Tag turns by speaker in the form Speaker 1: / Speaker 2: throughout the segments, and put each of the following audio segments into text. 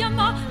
Speaker 1: llama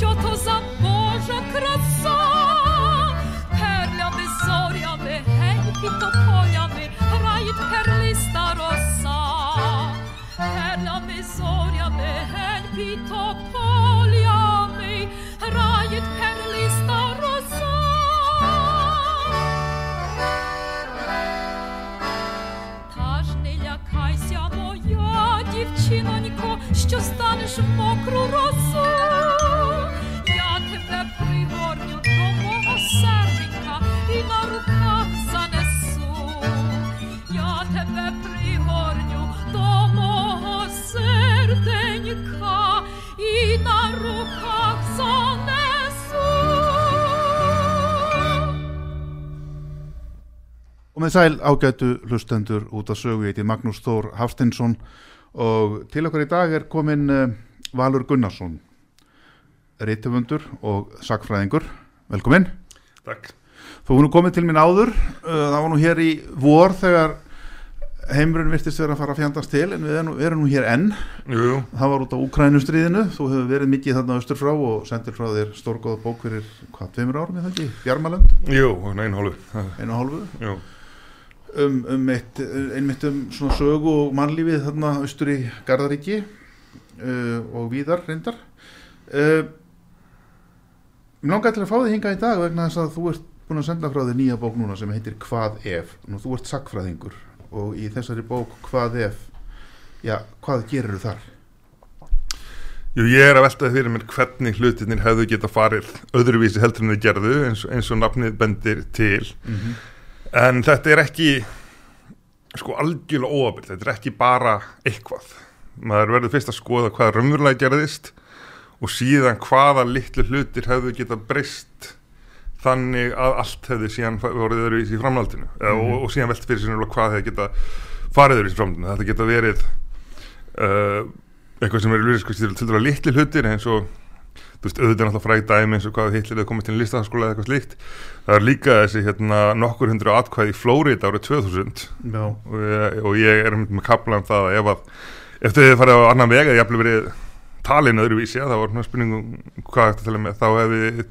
Speaker 1: що то за Божа краса, перлями зорями, гень під тополями, грають перлиста роса, перлями зорями, гень під тополями, грають перлиста роса. Та ж не лякайся, моя дівчинонько, що станеш в мокру росу.
Speaker 2: Með sæl ágætu hlustendur út af sögu, heiti Magnús Þór Hafstinsson og til okkar í dag er komin uh, Valur Gunnarsson, reytöfundur og sakfræðingur. Velkomin.
Speaker 3: Takk.
Speaker 2: Þú er nú komið til mín áður, uh, það var nú hér í vor þegar heimurinn virtist vera að fara að fjandast til en við erum, við erum nú hér enn.
Speaker 3: Jú.
Speaker 2: Það var út á Úkrænustríðinu, þú hefur verið mikið þarna austur frá og sendir frá þér stórgóða bók fyrir, hvað, tveimur árum, ég það ekki? Bjarmalönd,
Speaker 3: Jú, nein hálfu.
Speaker 2: einu hálfu.
Speaker 3: Jú.
Speaker 2: Um, um eitt, einmitt um svona sögu og mannlífið þarna austur í Garðaríki uh, og víðar reyndar uh, Mér langar til að fá þig hingað í dag vegna þess að þú ert búin að senda frá þig nýja bók núna sem heitir Hvað ef Nú, þú ert sakfræðingur og í þessari bók Hvað ef já, hvað gerir þú þar?
Speaker 3: Jú, ég er að veltaði fyrir mér hvernig hlutinir hefðu geta farið öðruvísi heldur en þau gerðu eins, eins og nafnið bendir til.
Speaker 2: Mm
Speaker 3: En þetta er ekki sko algjörlega óabild, þetta er ekki bara eitthvað. Maður verður fyrst að skoða hvað raunverulega gerðist og síðan hvaða litlu hlutir hefðu geta breyst þannig að allt hefði síðan voruð öðruvísi í framhaldinu mm og, og síðan velti fyrir sér hvað hefði geta farið öðruvísi í framhaldinu. Þetta geta verið uh, eitthvað sem er lúrisk til dæra litli hlutir eins og þú veist, auðvitað náttúrulega fræg dæmi eins og hvað hitlir þau komið til listafaskóla eða eitthvað slíkt. Það er líka þessi hérna nokkur hundru atkvæði í Flórida árið 2000
Speaker 2: Já,
Speaker 3: og ég, og ég er með kapla um það að ef að ef þau hefði farið á annan veg eða jafnvel verið talin öðruvísi það var svona spurningum hvað eftir að tala með þá hefði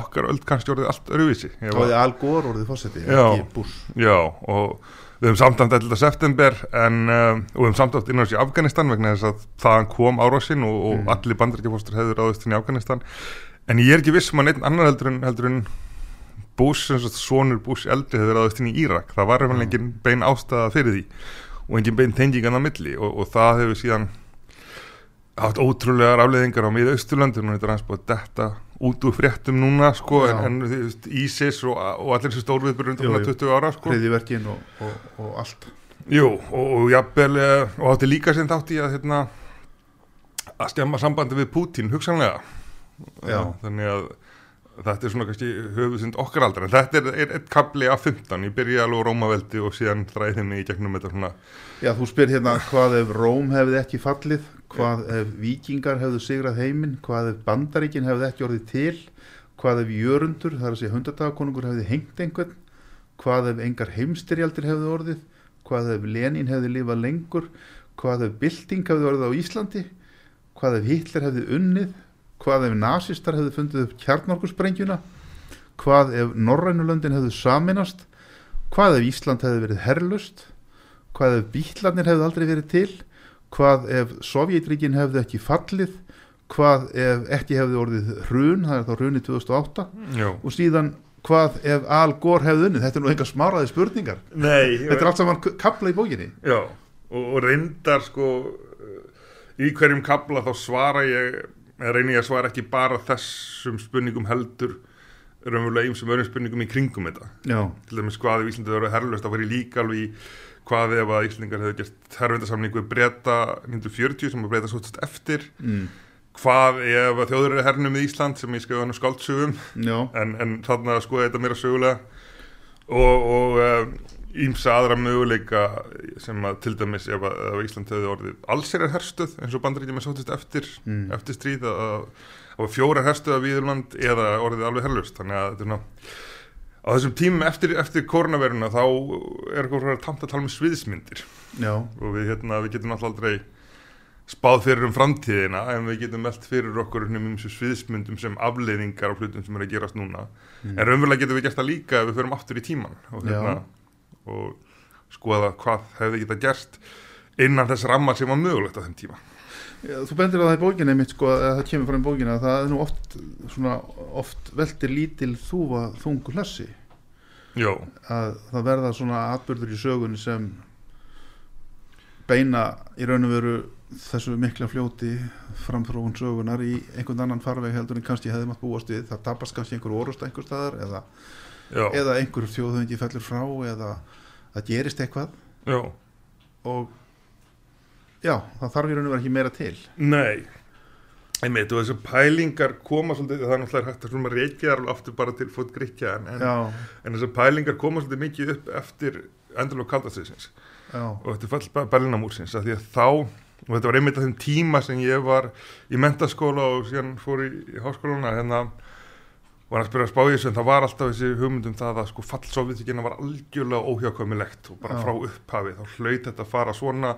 Speaker 3: okkar öll kannski orðið allt öðruvísi. Ef
Speaker 2: þá
Speaker 3: að-
Speaker 2: er Al Gore orðið fósetti,
Speaker 3: Já.
Speaker 2: ekki Bush.
Speaker 3: Já, og við höfum samtæmt 11. september en, uh, og við höfum samtæmt inn á þessi Afganistan vegna þess að þaðan kom árásin og, og
Speaker 2: Mm.
Speaker 3: allir bandarækjafóstur hefur ráðist inn í Afganistan en ég er ekki viss um að neitt annar heldur en, heldur en Bush, sem sonur Bush eldri hefur ráðist inn í Írak það var hefur engin bein ástæða fyrir því og engin bein tengingan á milli og, og það hefur síðan haft ótrúlegar afleðingar á miða Austurlöndun og þetta er hans búið að detta út úr fréttum núna sko, en, en veist, ISIS og, og allir þessi stórviðbyrjum
Speaker 2: Jú, jú.
Speaker 3: 20 ára sko.
Speaker 2: hriðiverkin og, og, og allt
Speaker 3: Jú, og, jafnvel eh, og átti líka sem þátt í að hérna, að skemma sambandi við Pútín hugsanlega
Speaker 2: Já.
Speaker 3: þannig að þetta er svona kannski höfuðsynd okkar aldrei en þetta er, er eitt kabli af 15 ég byrja alveg Rómaveldi og síðan þræði mig í gegnum þetta svona.
Speaker 2: Já, þú spyr hérna hvað ef Róm hefði ekki fallið, hvað ef vikingar hefðu sigrað heiminn, hvað ef bandaríkin hefði ekki orðið til, hvað ef jörundur, það er að segja hundardagakonungur hefði hengt einhvern, hvað ef engar heimstyrjaldir hefði orðið, hvað ef Lenin hefði lifað lengur, hvað ef bylting hefði orðið á Íslandi, hvað ef Hitler hefði unnið, hvað ef nazistar hefði fundið upp kjarnorkusprengjuna, hvað ef Norrænulöndin hefðu saminast, hvað ef Ísland hefði verið herlust, hvað ef bílarnir hefði aldrei verið til? Hvað ef Sovjetríkin hefði ekki fallið? Hvað ef ekki hefði orðið hrun, það er þá hrunið 2008
Speaker 3: Já.
Speaker 2: og síðan hvað ef Al Gore hefði unnið, þetta er nú enga smáraði spurningar.
Speaker 3: Nei,
Speaker 2: þetta er allt saman kapla í bókinni.
Speaker 3: Já, og, og reyndar sko í hverjum kabla þá svara ég reyni ég að svara ekki bara þessum spurningum heldur raunverulega eins sem öðrum spurningum í kringum þetta.
Speaker 2: Já,
Speaker 3: til dæmis hvað ef Íslandi verið herrlust þá var ég líka alveg í hvað ef að Íslandingar hefur gert herrvendarsamningu við breyta 1940 sem að breyta svolítast eftir.
Speaker 2: Mm,
Speaker 3: hvað ef að þjóður eru hernum í Ísland sem ég skrifa hann á skáldsögum.
Speaker 2: Já,
Speaker 3: en, en þarna sko þetta meira sögulega. Og, og ímsa aðra möguleika sem að til dæmis ef, að, ef Ísland hefði orðið allsýrar herstöð eins og bandaríkjum er sóttist eftir
Speaker 2: Mm.
Speaker 3: eftir stríð að, að fjórar herstöð af Víðurland eða orðið alveg herlust þannig að þetta er ná á þessum tímum eftir, eftir koronaveruna þá er eitthvað að tamt að tala með sviðismyndir
Speaker 2: já,
Speaker 3: og við, hérna, við getum alltaf aldrei spáð fyrir um framtíðina en við getum meld fyrir okkur um þessu sviðsmyndum sem afleiðingar á hlutum sem er að gerast núna. En raunverulega getum við gert það líka ef við förum aftur í tíman og, hérna, og skoða hvað hefði geta gerst innan þess ramma sem var mögulegt á þeim tíma.
Speaker 2: Já, þú bendir á það í bókinni mitt sko, að það kemur fram í bókinni að það er nú oft, svona, oft veltir lítil þúfa þungu hlassi.
Speaker 3: Jó,
Speaker 2: að það verða svona atbyrður í sögunni sem beina í raun og veru þessu mikla fljóti framþróun sögunar í einhvern annan farveg heldur en kannski hefði maður búast við. Það tapast kannski einhver orust einhver staðar eða,
Speaker 3: já,
Speaker 2: eða einhver þjóðhöngi fellur frá eða það gerist eitthvað.
Speaker 3: Já.
Speaker 2: Og já, það þarf í raun og veru ekki meira til.
Speaker 3: Nei. Einmitt og þessar pælingar koma svolítið, það er náttúrulega hægt að svona reykja alveg aftur bara til fót gríkja en, en, en þessar pælingar koma svolítið mikið upp eftir endurlók kaldastriðsins og eftir fall Berlinamúrsins að því að þá, og þetta var einmitt að þeim tíma sem ég var í mentaskóla og síðan fór í, í háskóluna hérna var að spyrja að spá í þessu en það var alltaf þessi hugmyndum það að sko fall Sovjetíkina var algjörlega óhjákvæmilegt og bara
Speaker 2: Já.
Speaker 3: frá upphafi þá hlaut þetta að fara svona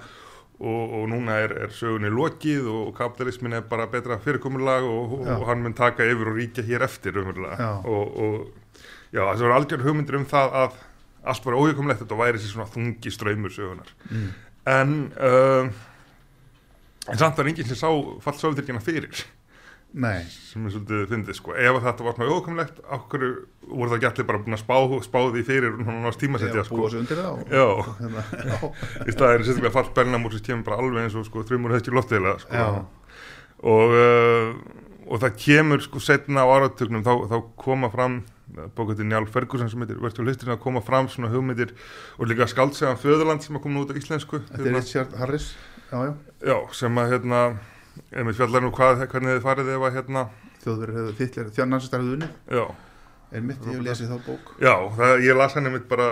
Speaker 3: og, og núna er, er sögunni lokið og kapitalismin er bara betra fyrirkomulag og, og, og hann mun taka yfir og ríkja hér eftir umverulega
Speaker 2: Já.
Speaker 3: og, og já, þessi var algjör hugmyndur um það að allt var óhjákvæmilegt þetta væri þessi svona þungi ströymur sögunar
Speaker 2: mm.
Speaker 3: en uh, en samt var enginn sem sá fall Sovjetíkina fyrir
Speaker 2: nei.
Speaker 3: Sem er svolítið fyndið sko. Ef þetta var svona ókomlegt okkur voru það gætli bara búin að spá, spá því fyrir og náttúrulega tímasetja
Speaker 2: Já,
Speaker 3: sko?
Speaker 2: búa sig undir það hérna,
Speaker 3: í staðir sérstaklega fall Berlinamúr sem kemur bara alveg eins og sko þrjumur hefði loftið sko. Og, uh, og það kemur sko setna á áratögnum þá, þá koma fram bókvættir Njálf Ferguson sem heitir Vertu hlustin að koma fram svona hugmyndir og líka skaldsegan Föðurland sem að koma út á íslensku
Speaker 2: þetta er Richard Harris já, já,
Speaker 3: já, sem að hérna einmitt fjallar nú hvað, hvernig þið farið ef að hérna
Speaker 2: þjóður hefur þittlir þjarnansistar hefur unnið.
Speaker 3: Já,
Speaker 2: einmitt, ég hef lesið þá bók.
Speaker 3: Já það, ég las henni mitt bara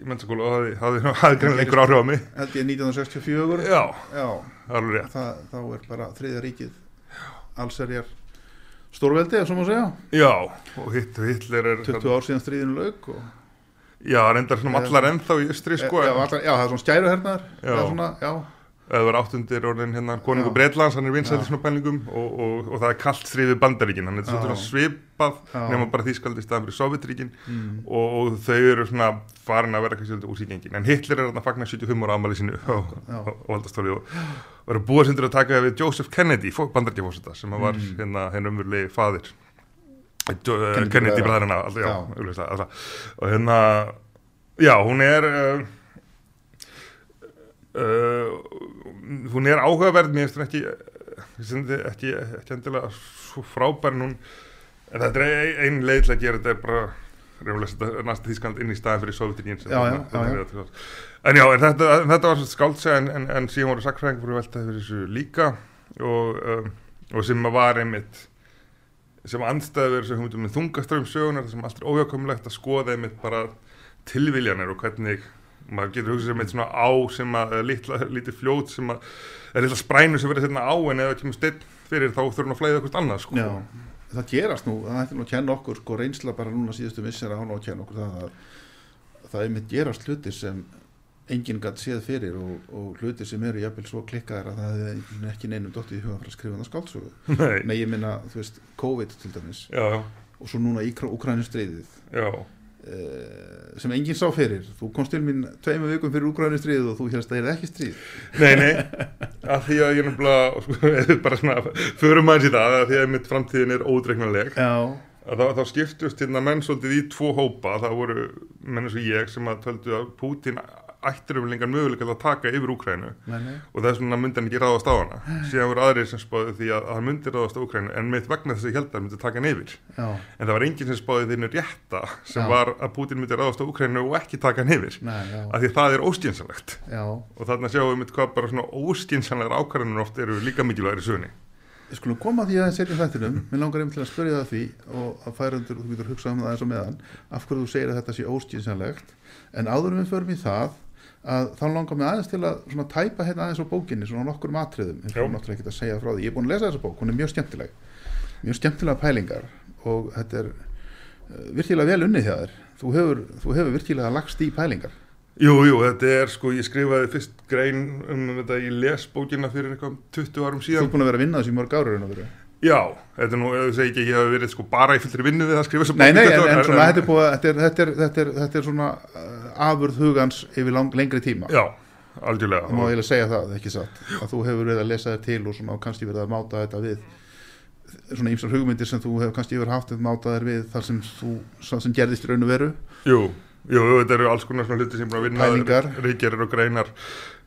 Speaker 3: í mennskóla og hafði, hafði, greinlega einhver áhrif á mig.
Speaker 2: Held ég 1964
Speaker 3: já,
Speaker 2: já,
Speaker 3: alveg rétt.
Speaker 2: Það, þá er bara þriðja ríkið allserjar stórveldi, svo má segja.
Speaker 3: Já, og hitt, Hitler er
Speaker 2: 20 ár síðan stríðinu lauk og,
Speaker 3: já, reyndar svona allar ennþá í östri sko,
Speaker 2: já,
Speaker 3: en-
Speaker 2: allar, já, það er svona skæruhernaðar
Speaker 3: Já.
Speaker 2: svona, já,
Speaker 3: var áttundir orðin hérna konungu
Speaker 2: Já.
Speaker 3: Breitlands, hann er
Speaker 2: Já.
Speaker 3: svona pælingum og, og, og það er kallt stríðið bandaríkin hann er svona svipað nema bara þýskaldi staðan fyrir Sovjetríkin
Speaker 2: mm.
Speaker 3: og, og þau eru svona farin að vera kannski úr sígengin en Hitler er að fagna 75 ára ámæli sínu og,
Speaker 2: Já.
Speaker 3: og, að búa sindur að taka við Joseph Kennedy bandaríkjafósita sem var
Speaker 2: Mm.
Speaker 3: hérna henn umverulegi faðir Kennedy,
Speaker 2: Kennedy
Speaker 3: Kennedy alltaf. og hérna já, hún er uh, hún er áhugaverð mér finnst hún ekki ekki, ekki, ekki endilega svo frábær en þetta er ein, leið til að gera þetta er bara reynulega setja næsta þýskand inn í staðin fyrir
Speaker 2: já.
Speaker 3: en já, en þetta, þetta var skáldsega en, en, en síðan voru sakfræðingur fyrir veltaði fyrir þessu líka og, um, og sem að var einmitt sem andstæður sem hugmyndum með þungaströym sögunar sem allt er óhjákomlegt að skoða einmitt bara tilviljanir og hvernig maður getur hugsað sem eitt svona á sem að eða litla, lítið fljót sem að eða litla sprænu sem verður þetta á en það kemur steinn fyrir þá þurfum að flæða eitthvað annað sko.
Speaker 2: Já, það gerast nú, það ætti nú að kenna okkur sko reynsla bara núna síðustu missir að á að kenna okkur það að það er mitt gerast hlutir sem enginn gætt séð fyrir og, og hlutir sem eru jafnvel svo klikkaðir að það hefði ekki neinum dottið í huga að fara að skrifa það skáldsögu.
Speaker 3: Nei,
Speaker 2: ég minna, þú veist, COVID til dæmis.
Speaker 3: Já,
Speaker 2: og svo núna í uh, sem enginn sá fyrir. Þú komst til mín tveimu vikum fyrir Ukrænustríðið og þú hérst að það er ekki stríð.
Speaker 3: nei, nei að því að ég náttúrulega sko, bara svona, förum aðeins í það að því að mitt framtíðin er að þá, þá skiptust hérna menn svolítið í tvo hópa það voru menn eins og ég sem að töldu að Pútín ættir um lengar möguleika að taka yfir Úkrænu og þess vegna myndi hann ekki ráðast á hana. Síðan voru aðrir sem spáði því að hann myndi ráðast á Úkrænu en með vegna þess að ég held að hann myndi taka hann yfir.
Speaker 2: Já,
Speaker 3: en það var enginn sem spáði þínu rétta sem
Speaker 2: Já.
Speaker 3: var að Pútín myndi ráðast á Úkrænu og ekki taka hann yfir. Af því að það er óskynsanlegt
Speaker 2: já.
Speaker 3: og þarna sjáum við mitt hvað bara svona óskynsanlegar ákvarðanir oft eru líka mikilvægir í sögunni.
Speaker 2: Við skulum koma því að setja þættinum. Mér langar einmitt til að spyrja það því og að færa undir, þú getur hugsað um það eins og meðan af hverju þú segir að þetta sé óskynsanlegt en áður en við förum í það að þá langar mig aðeins til að svona, tæpa hérna aðeins á bókinni, svona nokkur matriðum ég
Speaker 3: Já.
Speaker 2: fyrir náttúrulega ekki að segja frá því, ég er búin að lesa þessa bók hún er mjög skemmtileg, mjög skemmtilega pælingar og þetta er uh, virkilega vel unnið þér. Þú hefur, þú hefur virkilega lagst í pælingar.
Speaker 3: Jú, jú, þetta er sko, ég skrifaði fyrst grein um þetta í lesbókina fyrir eitthvað 20 árum
Speaker 2: þú
Speaker 3: síðan
Speaker 2: er búin að vera að vinna þessu í mörg ára.
Speaker 3: Já, þetta er nú, ef þú segir ekki að ég hef verið sko bara í fullri vinnu við að skrifa þessa
Speaker 2: Nei, nei,
Speaker 3: bók,
Speaker 2: en, en svona, þetta er, búið, að- þetta, er, þetta, er, þetta, er, þetta er svona uh, afurð hugans yfir lang, lengri tíma.
Speaker 3: Já, algjörlega.
Speaker 2: Það má
Speaker 3: og,
Speaker 2: eiginlega segja það, ekki satt að þú hefur verið að lesa þér til og svona, og kannski verið að máta þetta við svona ýmsar hugmyndir sem þú hefur kannski yfir haft að máta þér við þar sem, þú, það sem gerðist í raun og veru.
Speaker 3: Jú, jú, þetta eru alls konar svona hluti sem er að vinna. Ríkjarir og greinar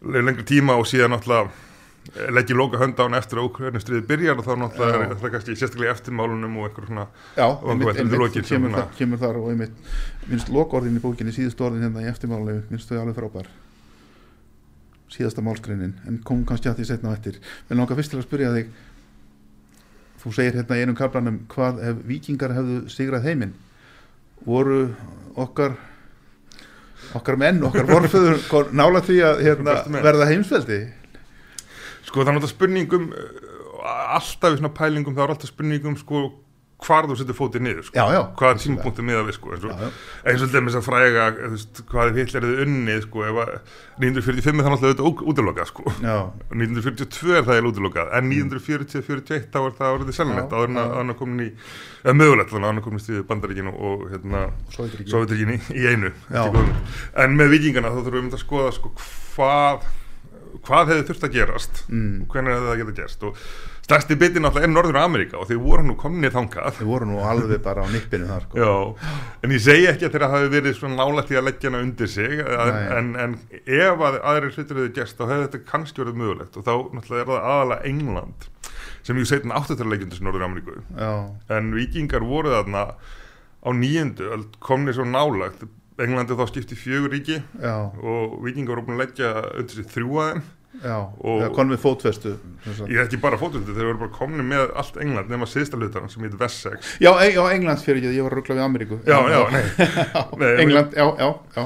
Speaker 3: le- lengri tíma og síðan eh, legg ég loka hönd á hann eftir að ókveðinu byrjar og þá náttúrulega er það kannski sérstaklega eftirmálunum og einhver svona
Speaker 2: Já, einmitt, kemur, þar, kemur þar og einmitt minnst lokorðin í bókinni, síðustu orðin hérna í eftirmáli minnst þau alveg frábær. Síðasta málskreinin en kom kannski að því setna á eftir. Menn langar fyrst til að spyrja þig þú segir hérna í einum kaplanum hvað ef vikingar hefðu sigrað heiminn? Voru okkar okkar menn, okkar vorföður nála því að hérna, verða heimsveldi
Speaker 3: Sko það er náttúrulega spurningum uh, alltaf í svona pælingum þá er alltaf spurningum sko hvar þú setur fótið niður sko.
Speaker 2: já, já,
Speaker 3: hvaða tímapunkti miða við sko eins og, þess að fræga þú veist, hvað ef Hitler hefði unnið sko ef að 1945 er það náttúrulega auðvitað útlokað sko.
Speaker 2: Já,
Speaker 3: 1942 er það eiginlega útlokað en 1940-41 þá er það orðið
Speaker 2: Já,
Speaker 3: áður en að hann er komin í eða mögulegt þannig að hann er komin í stíðu bandaríkinu og hérna Sovjeturíkinni í einu en með vikingana þá þurfum við að skoða sko, hvað hvað hefði þurft að gerast
Speaker 2: mm.
Speaker 3: og hvernig hefði það geta gerst. Og stærsti biti náttúrulega er Norður Ameríka og þeir voru nú komnið þangað.
Speaker 2: Þau voru nú alveg bara á nippinu þar sko.
Speaker 3: En ég segi ekki að þeirra hafi verið svona nálægt í að leggja hana undir sig að, en, en ef að aðrir hlutur hefði gerst þá hefði þetta kannski verið mögulegt. Og þá náttúrulega er það aðalega England sem ég setin áttu til að leggja undir sig Norður Ameríku. En vikingar voru þarna á nýjöndu komnið svo nálægt Englandi þá skipti fjögur ríki
Speaker 2: já,
Speaker 3: og vikingar voru búin að leggja undir sig þrjú að þeim.
Speaker 2: Já
Speaker 3: Og-
Speaker 2: konum við sagt.
Speaker 3: ég er ekki bara fótundu, þeir voru bara komnið með allt England nema síðsta hlutarn sem heit Wessex.
Speaker 2: Já, e- já, Englands fyrir ekki, ég var að ruggla við Ameríku.
Speaker 3: Já, já, nei, nei
Speaker 2: England, já, já, já,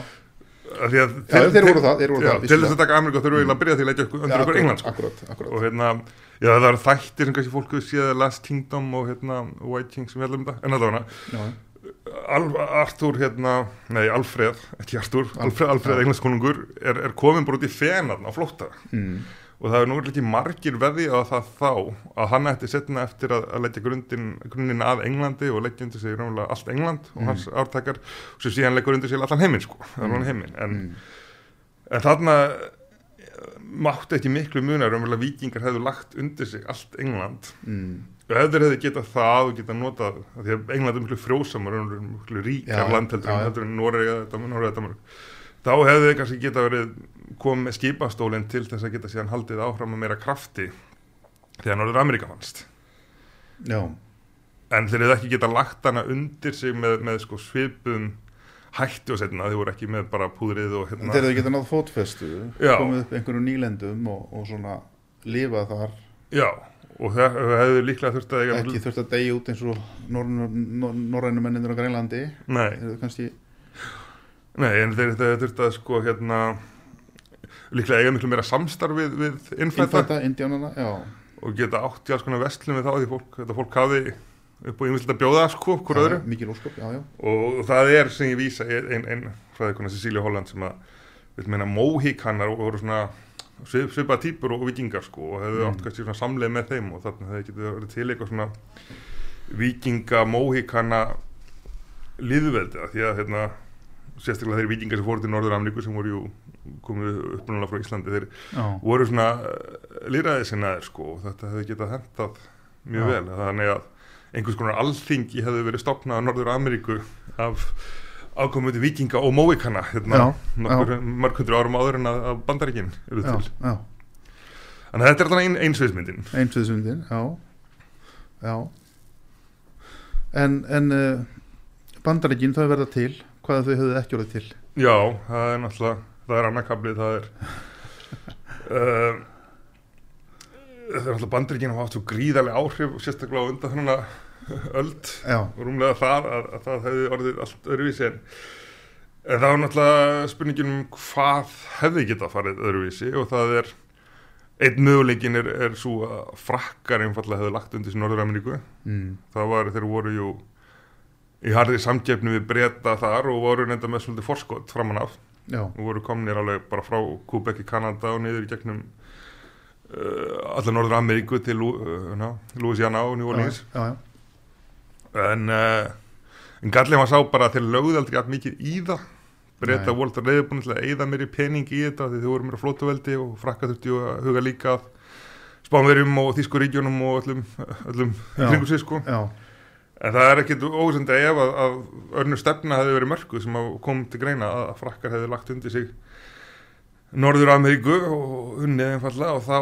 Speaker 3: því að
Speaker 2: Já, þeir voru það, þeir voru
Speaker 3: já,
Speaker 2: það,
Speaker 3: Til þess að taka Ameríku þurfum við að byrja því að leggja undir ykkur England sko. og hérna, já það er þættir sem kannski fólk hefur séð Last Kingdom og hérna White King sem við heldum þetta, en allavega
Speaker 2: já,
Speaker 3: Al Arthur hérna, nei Alfred, ekki Arthur Alfred, Alfred englandskonungur er, er komin bara út í fenarn á flótta.
Speaker 2: Mm,
Speaker 3: og það er nú ekki margir veði á það þá að hann ætti setna eftir að, að leggja grunninn að Englandi og leggja undir sig allt England og
Speaker 2: Mm.
Speaker 3: hans ártakar. Og sem síðan leggur undir sig allan heiminn sko, allan heiminn. En,
Speaker 2: mm,
Speaker 3: en þarna eh, mátti ekki miklu munar um að vikingar hefðu lagt undir sig allt England ef þeir hefðu getað það og getað notað því að England er miklu frjósamar og miklu ríkar
Speaker 2: Já,
Speaker 3: land heldur
Speaker 2: já,
Speaker 3: en en Norega þá hefðu þeir kannski getað verið komið með skipastólinn til þess að geta síðan haldið áfram með meira krafti þegar Norður Ameríka fannst
Speaker 2: já,
Speaker 3: en þeir hefðu ekki getað lagt hana undir sig með, með sko svipum hætti og setna, þeir voru ekki með bara púðrið og
Speaker 2: en
Speaker 3: hérna
Speaker 2: þeir eru geta náð fótfestu
Speaker 3: Já.
Speaker 2: komið upp einhverjum nýlendum og, og svona lifað þar.
Speaker 3: Já, og það hefðu líklega þurft að
Speaker 2: ekki þurft að degja út eins og norrænu mennindur á Grænlandi.
Speaker 3: Nei,
Speaker 2: kannski
Speaker 3: nei, en þeir þurft að sko hérna líklega eiga miklu meira samstarf við, við innfætta og geta átt í alls konar vestlum við þá því fólk, þetta fólk hafi upp og ymmislegt að bjóða sko, hver
Speaker 2: Já,
Speaker 3: öðru.
Speaker 2: ósköp, já, já,
Speaker 3: og það er sem ég vísa einn ein, fræðikona Cecilia Holland sem að við meina móhíkannar voru svona svip, svipaða típur og vikingar sko og hefðu
Speaker 2: Mm.
Speaker 3: átt kannski svona samleið með þeim og þarna hefði getið verið til eitthvað svona vikinga móhíkanna liðveldi því að hérna sérstaklega þeir vikingar sem fóru til Norður Ameríku sem voru jú komið upprunalega frá Íslandi þeir
Speaker 2: já,
Speaker 3: voru svona lýraði sinnaðir sko og þetta hefði getað hendað mjög
Speaker 2: Já.
Speaker 3: vel þannig að einhvers konar alþingi hefði verið stopnað á Norður Ameríku af ákomundi vikinga og móikanna hérna,
Speaker 2: Já,
Speaker 3: mörg hundru árum áður en að, að bandaríkin eru
Speaker 2: já,
Speaker 3: til.
Speaker 2: já,
Speaker 3: þannig að þetta er alltaf ein, einsviðsmyndin
Speaker 2: einsviðsundin, já, já, en, en uh, bandaríkin þau verða til, hvað þau höfðu ekki orðið til,
Speaker 3: já, það er náttúrulega það er annarkablið, það er uh, það er náttúrulega bandaríkin hafa átt svo gríðarlega áhrif sérstaklega á undan þannig öld
Speaker 2: já,
Speaker 3: rúmlega það að, að það hefði orðið allt öðruvísi en, en það var náttúrulega spurningin um hvað hefði getað farið öðruvísi og það er einn möguleikin er, er svo að frakkar einfallega hefði lagt undir sér Norður-Ameríku.
Speaker 2: Mm,
Speaker 3: það var þeir voru jú í harði samkeppni við breyta þar og voru nefnda með svolítið forskot framan af
Speaker 2: já,
Speaker 3: og voru komnir alveg bara frá Quebec í Kanada og niður í gegnum uh, alla Norður-Ameríku til uh, Louisiana og New Orleans.
Speaker 2: já, já,
Speaker 3: en, uh, en gallið var sá bara að þeir lögðu aldrei allt mikið í það. Breyta voru alltaf reyðbúin til að eyða meiri pening í þetta því þau voru meira flótuveldi og frakka þurfti að huga líka að spánverjum og þýskuríkjunum og öllum, öllum kringu sig sko.
Speaker 2: Já,
Speaker 3: en það er ekkit ósend ef að, að örnu stefna hefði verið mörgu sem að kom til greina að að frakkar hefði lagt undir sig Norður Ameríku og unnið einfallega og þá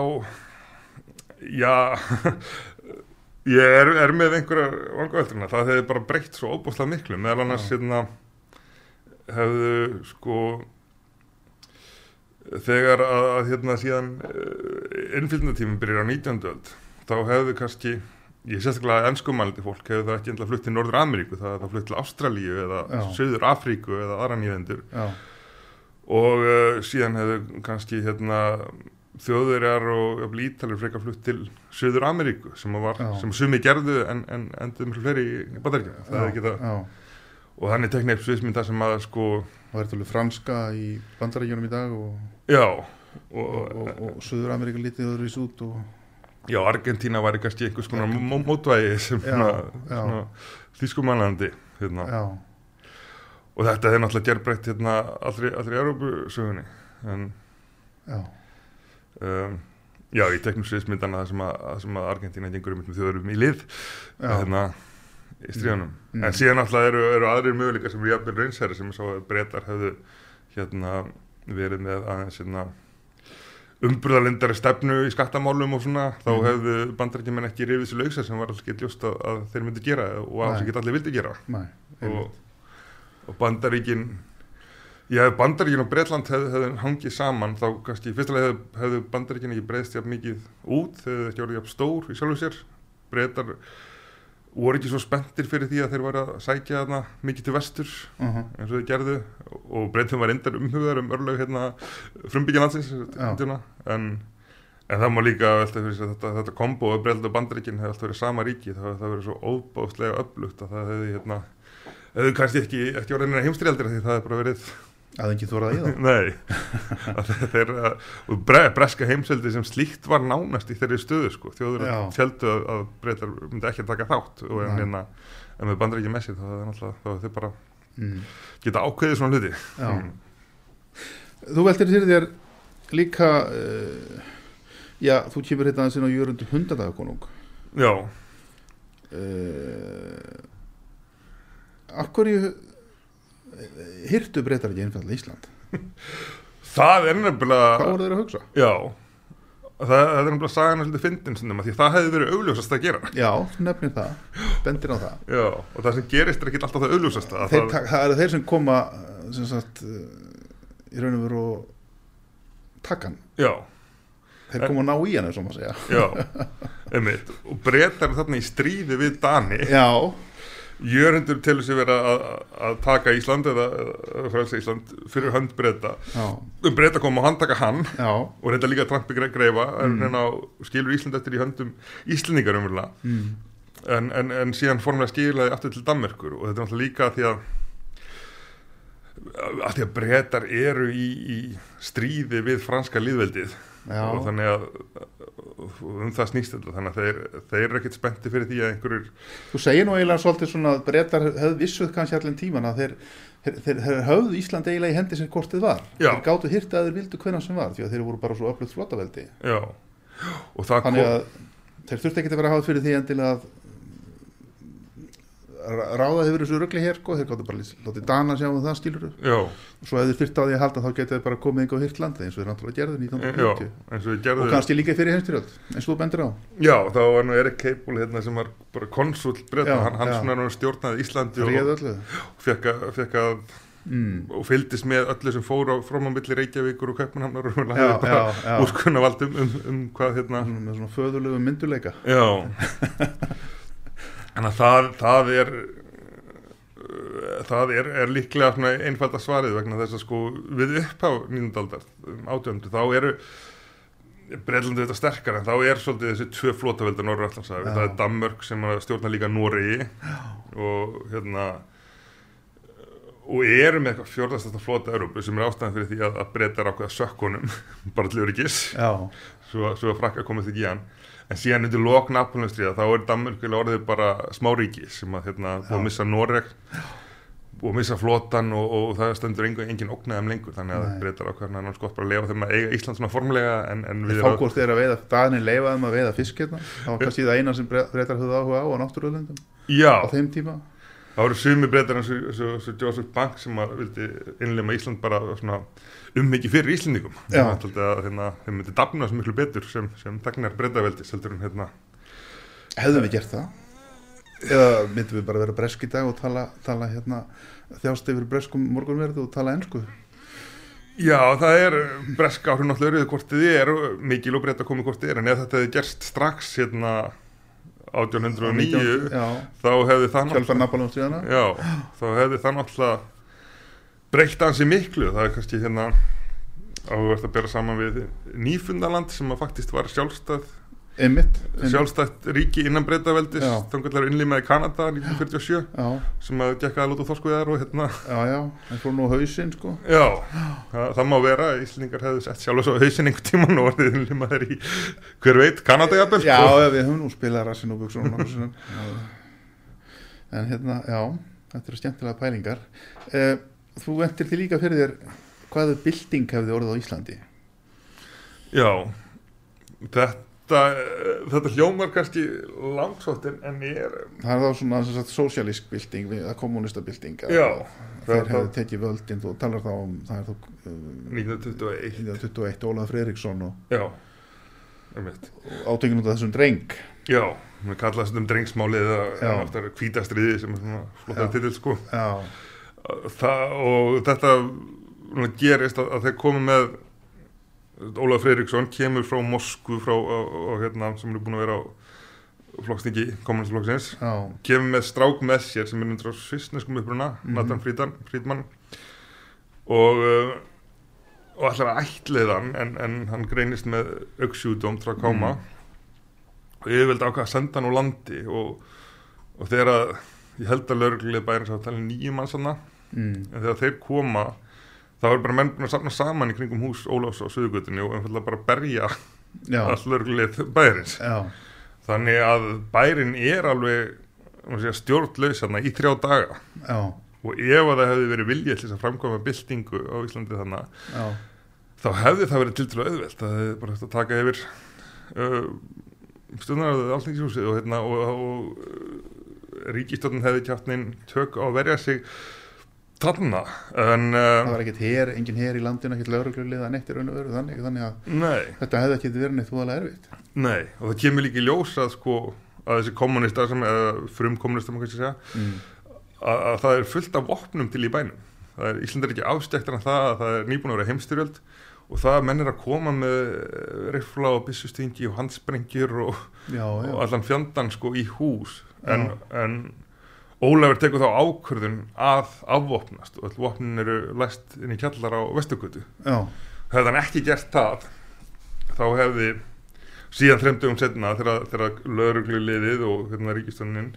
Speaker 3: já ég er, er með einhverjar vangaveldurna, það hefði bara breytt svo óbúslega miklu, meðal annars hérna hefðu sko þegar að, að hérna síðan innfylgnatíminn byrjar á 19. öld þá hefðu kannski ég sérstaklega ennskumældi fólk hefur það ekki endla flutt til Norður Ameríku, það hefur það flutt til Ástralíu eða
Speaker 2: Já.
Speaker 3: Suður Afríku eða aðra nývendur
Speaker 2: já,
Speaker 3: og uh, síðan hefur kannski hérna þjóðverjar og ítalir frekar flutt til Suður Ameríku sem, sem sumi gerðu en, en endur mjög fleiri í bandaríkjum það er ekki það
Speaker 2: já,
Speaker 3: og þannig tekna upp sviðsmynd það sem að sko
Speaker 2: og það er tólið franska í bandaríkjunum í dag og,
Speaker 3: já
Speaker 2: og,
Speaker 3: og,
Speaker 2: og, Suður Ameríka lítið öðruvis út og,
Speaker 3: já Argentína var kannski einhvers konar mó- mótvægi sem þýskumannandi hérna. og þetta er náttúrulega gerbreytt hérna allri, allri Európusögunni en
Speaker 2: já,
Speaker 3: um, já, í teknum sviðsmyndana það sem að, að Argentína gengur um þjóðurum í lið hérna í stríðanum
Speaker 2: Mm.
Speaker 3: en síðan náttúrulega eru, eru aðrir möguleika sem eru jafnvel reynsæri sem svo breytar hefðu hérna verið með aðeins hérna umbrúðalindari stefnu í skattamálum og svona þá
Speaker 2: Mhm.
Speaker 3: hefðu bandarækjumenn ekki rifið sér lausa sem var alls ekki ljóst að, að þeir myndi gera og alls
Speaker 2: Nei.
Speaker 3: ekki allir vildi gera
Speaker 2: einmitt.
Speaker 3: og, og bandaríkin já, ef bandaríkin og Breitland hefðu, hefðu hangið saman þá kannski fyrstulega hefðu, hefðu bandaríkin ekki breyðst jafn mikið út þau ekki orðið jafn stór í sjálfu sér. Breytar voru ekki svo spenntir fyrir því að þeir var að sækja þarna mikið til vestur
Speaker 2: uh
Speaker 3: eins og þau gerðu og breytum var endar umhugaðar um örlög hérna frumbyggja landsins
Speaker 2: Já.
Speaker 3: tjóna, en, en það má líka velta fyrir sér að þetta, þetta kombo af Breitland og bandaríkin hefði alltaf verið sama ríki það það verið svo óbáðslega upplugt að það hefði hérna hefði kannski ekki, ekki orðið neina heimstríaldir því það hefði bara verið
Speaker 2: að ekki þóraði í það
Speaker 3: Nei, að þeir, og bre, breska heimseldi sem slíkt var nánast í þeirri stöðu sko, þjóður fjöldu að, að breytar myndi ekki að taka þátt. Og en, hérna, en með bandar ekki er náttúrulega, þá þeir bara
Speaker 2: mm.
Speaker 3: geta ákveðið svona hluti. Mm.
Speaker 2: Þú veltir fyrir þér líka uh, já, þú kemur hérna aðeins inn á jörundu hundadagakonung
Speaker 3: Já,
Speaker 2: uh, Akkurju hirtu breytar ekki einfallega Ísland?
Speaker 3: Það er nefnilega
Speaker 2: Hvað voru þeir að hugsa?
Speaker 3: Já, það, það er nefnilega sagan að svolítið fyndin að því það hefði verið augljósast að gera.
Speaker 2: Já, nefnir það, bendir á það.
Speaker 3: Já, og það sem gerist er ekki alltaf það augljósast það,
Speaker 2: það, það eru þeir sem koma sem sagt uh, í raun og veru hann.
Speaker 3: Já,
Speaker 2: þeir koma að ná í hann, eins og maður segja.
Speaker 3: Já, einmitt. Og breytar þarna í stríði við Dani.
Speaker 2: Já,
Speaker 3: Jörundur telur sér vera að, að taka Ísland eða, frelsa Ísland fyrir hönd breyta um breyta koma og handtaka hann.
Speaker 2: Já,
Speaker 3: og reynda líka Trampi greifa. En mm. skilur Ísland eftir í höndum Íslendingar umverulega.
Speaker 2: Mm.
Speaker 3: en, en, en síðan formulega skilaði aftur til Danmerkur. Og þetta er náttúrulega líka því að að því að breytar eru í, í stríði við franska líðveldið
Speaker 2: já.
Speaker 3: og þannig að um það snýst þetta þannig að þeir, þeir eru ekkert spennti fyrir því að einhverjur
Speaker 2: Þú segir nú eiginlega svolítið svona að breytar höfðu vissuð kannski allir tíman að þeir, þeir, þeir, höfðu Ísland eiginlega í hendi sem kortið var.
Speaker 3: Já.
Speaker 2: Þeir gáttu hýrt að þeir vildu hvenna sem var því að þeir voru bara svo öflugt flottaveldi.
Speaker 3: já, og það
Speaker 2: Þannig að þeir þurfti ekki að vera að hafa fyrir því endilega að ra- ráða hefur þessu rögli hér sko, þeir gáttu bara látið Dana sjá um það skilur
Speaker 3: já,
Speaker 2: svo ef þeir þurfti á því að halda þá getið þeir bara komið yngur á hýrt landi eins og þeir náttúrulega gerðu
Speaker 3: já,
Speaker 2: 1940
Speaker 3: eins og
Speaker 2: og kannski líka fyrir heimstyrjöld eins og þú bendir á.
Speaker 3: Já, þá var nú Erik Cable hérna sem var bara konsul breyta,
Speaker 2: Já,
Speaker 3: hann, hann svona stjórnaði Íslandi og
Speaker 2: öllu.
Speaker 3: fekk að, fekk að
Speaker 2: mm.
Speaker 3: og fylgdist með öllu sem fór á milli Reykjavíkur og Kaupmannhamnar og hann
Speaker 2: Já,
Speaker 3: hafði bara úrskunna vald um, um, um hvað hérna
Speaker 2: með svona föðulegu mynduleika.
Speaker 3: Já Þannig að það, það er það er, er líklega einfalda svarið vegna þess að sko við upphá nýjundaldar um átjöndu þá eru Breitlandi þetta sterkar en þá er svolítið þessi tvö flótaveldur Norra Allansafi,
Speaker 2: Já.
Speaker 3: það er Danmörk sem að stjórna líka Noregi og hérna og eru með eitthvað fjórðastasta flóta Európu sem er ástæðan fyrir því að, að breytar ákveða sökkunum bara til öryggis. Svo, svo að frakka komið ekki í hann en síðan undir lok Napoleonstríða þá er Danmörk eiginlega orðið bara smáríki sem að hérna búið að
Speaker 2: Já.
Speaker 3: missa Noreg að missa flotan og, og það stendur engin, engin ógnaðum lengur þannig að
Speaker 2: Nei.
Speaker 3: breytar ákveðan að náttúrulega gott bara að lefa þeim að eiga Ísland svona formulega en, en við
Speaker 2: þeir fá hvort þeir að veiða daginni leifaðum að veiða fisk hérna það var kannski það eina sem breytar höfðu áhuga á á náttúruöðlundum
Speaker 3: já,
Speaker 2: á þeim tíma
Speaker 3: það voru sumi breytar eins og- og og Joseph Bank sem að vildi innlema Ísland bara svona fyrir
Speaker 2: Já.
Speaker 3: Það taldi að hérna, þeim myndi dafna svo miklu betur sem, sem tegnar breytaveldi seldur en hérna
Speaker 2: hefðum við gert það? Eða myndum við bara vera bresk í dag og tala, tala hérna þjást yfir breskum morgunverðu og tala ennsku
Speaker 3: Já, það er breska áhrif náttúrulega auðvitað hvort þið er mikil og breyta komið hvort þið er en ef þetta hefði gerst strax hérna 1809
Speaker 2: já,
Speaker 3: þá hefði það náttúrulega þá hefði það náttúrulega breytt ansi miklu það er kannski hérna áhugast að bera saman við Nýfundaland sem að faktist var sjálfstæð
Speaker 2: einmitt, einmitt.
Speaker 3: sjálfstætt ríki innan breytaveldis
Speaker 2: Já.
Speaker 3: þangarlega innlimaði Kanada 1947
Speaker 2: Já,
Speaker 3: sem að gekka að lóta þorskuðar og hérna
Speaker 2: já, já, en fór nú hausinn sko
Speaker 3: Já, það, það má vera að Íslingar hefðu sett sjálf svo hausinn einhvern tíman og orðið innlimaðir í, hver veit, Kanada jafnvel sko.
Speaker 2: já, við höfum nú spilað rassin og sinnum. En hérna, já, þetta eru skemmtilega pælingar eh, Þú ventir því líka fyrir þér hvaðu bylting hefði orðið á Íslandi.
Speaker 3: Já, þetta, þetta hljómar kannski langsótt en, ég er,
Speaker 2: Það er þá svona við- eða kommunista bylting
Speaker 3: já,
Speaker 2: Þeir
Speaker 3: er
Speaker 2: tekið völdin, þú talar þá um það er þá uh,
Speaker 3: 1921,
Speaker 2: 1921 Ólaf Freiriksson og,
Speaker 3: já, einmitt.
Speaker 2: og átökin út af þessum dreng.
Speaker 3: Já, við þetta um drengsmálið eða aftur kvítastriði sem er svona flottar titill sko.
Speaker 2: Já,
Speaker 3: það, og þetta gerist að, að þeir komu með Ólaf Freiriksson kemur frá Moskvu frá, og, og, hérna, sem er búin að vera á flokkstingi kommunistflokksins
Speaker 2: já,
Speaker 3: kemur með strák með sér sem er undir á svissneskum uppruna
Speaker 2: Mhm.
Speaker 3: Nathan Friedman, Friedman. Og uh, og allar að ætliða hann en, en hann greinist með auksjúdóm trakkáma og yfirveld ákvað að senda hann úr landi og, og þegar að ég held að lögreglið bæri sá að tala nýjum manns hann
Speaker 2: mm,
Speaker 3: en þegar þeir koma þá er bara menn búin að safna saman í kringum hús Ólafs á Suðugutinni og einfallega bara berja all bærins
Speaker 2: já,
Speaker 3: þannig að bærin er alveg stjórnlaus í þrjá daga.
Speaker 2: Já,
Speaker 3: og ef að það hefði verið viljað til að framkvæma byltingu á Íslandi þannig
Speaker 2: já,
Speaker 3: þá hefði það verið til til auðvelt. Það hefði bara hægt að taka yfir uh, stundar alltingshúsið og, hérna, og, og ríkistjórnin hefði kjátt neinn tök á að verja sig þarna en
Speaker 2: það
Speaker 3: uh,
Speaker 2: var ekkert her, engin her í landinu, ekkert lauruglulið að neitt raun og veru þannig, þannig að
Speaker 3: nei,
Speaker 2: þetta hefði ekkert verið neitt þúalega erfitt.
Speaker 3: Nei og það kemur líka í ljós að sko að þessi kommunistar sem, eða frum kommunistar maður kannski segja
Speaker 2: mm.
Speaker 3: að, að það er fullt af vopnum til í bænum. Það er, ekki afstæktar en það að það er nýbúin að vera heimstyrjöld og það að menn er að koma með rifla og byssustingi og handsprengjur og,
Speaker 2: já, já,
Speaker 3: og allan fjandan sko í hús. En, en Ólafur tekur þá ákvörðun að afvopnast og all vopnin eru læst inn í kjallar á Vesturgötu.
Speaker 2: Já,
Speaker 3: hefði hann ekki gert það þá hefði síðan þremdugum setna þegar, þegar lögreglu liðið og hérna ríkistöndin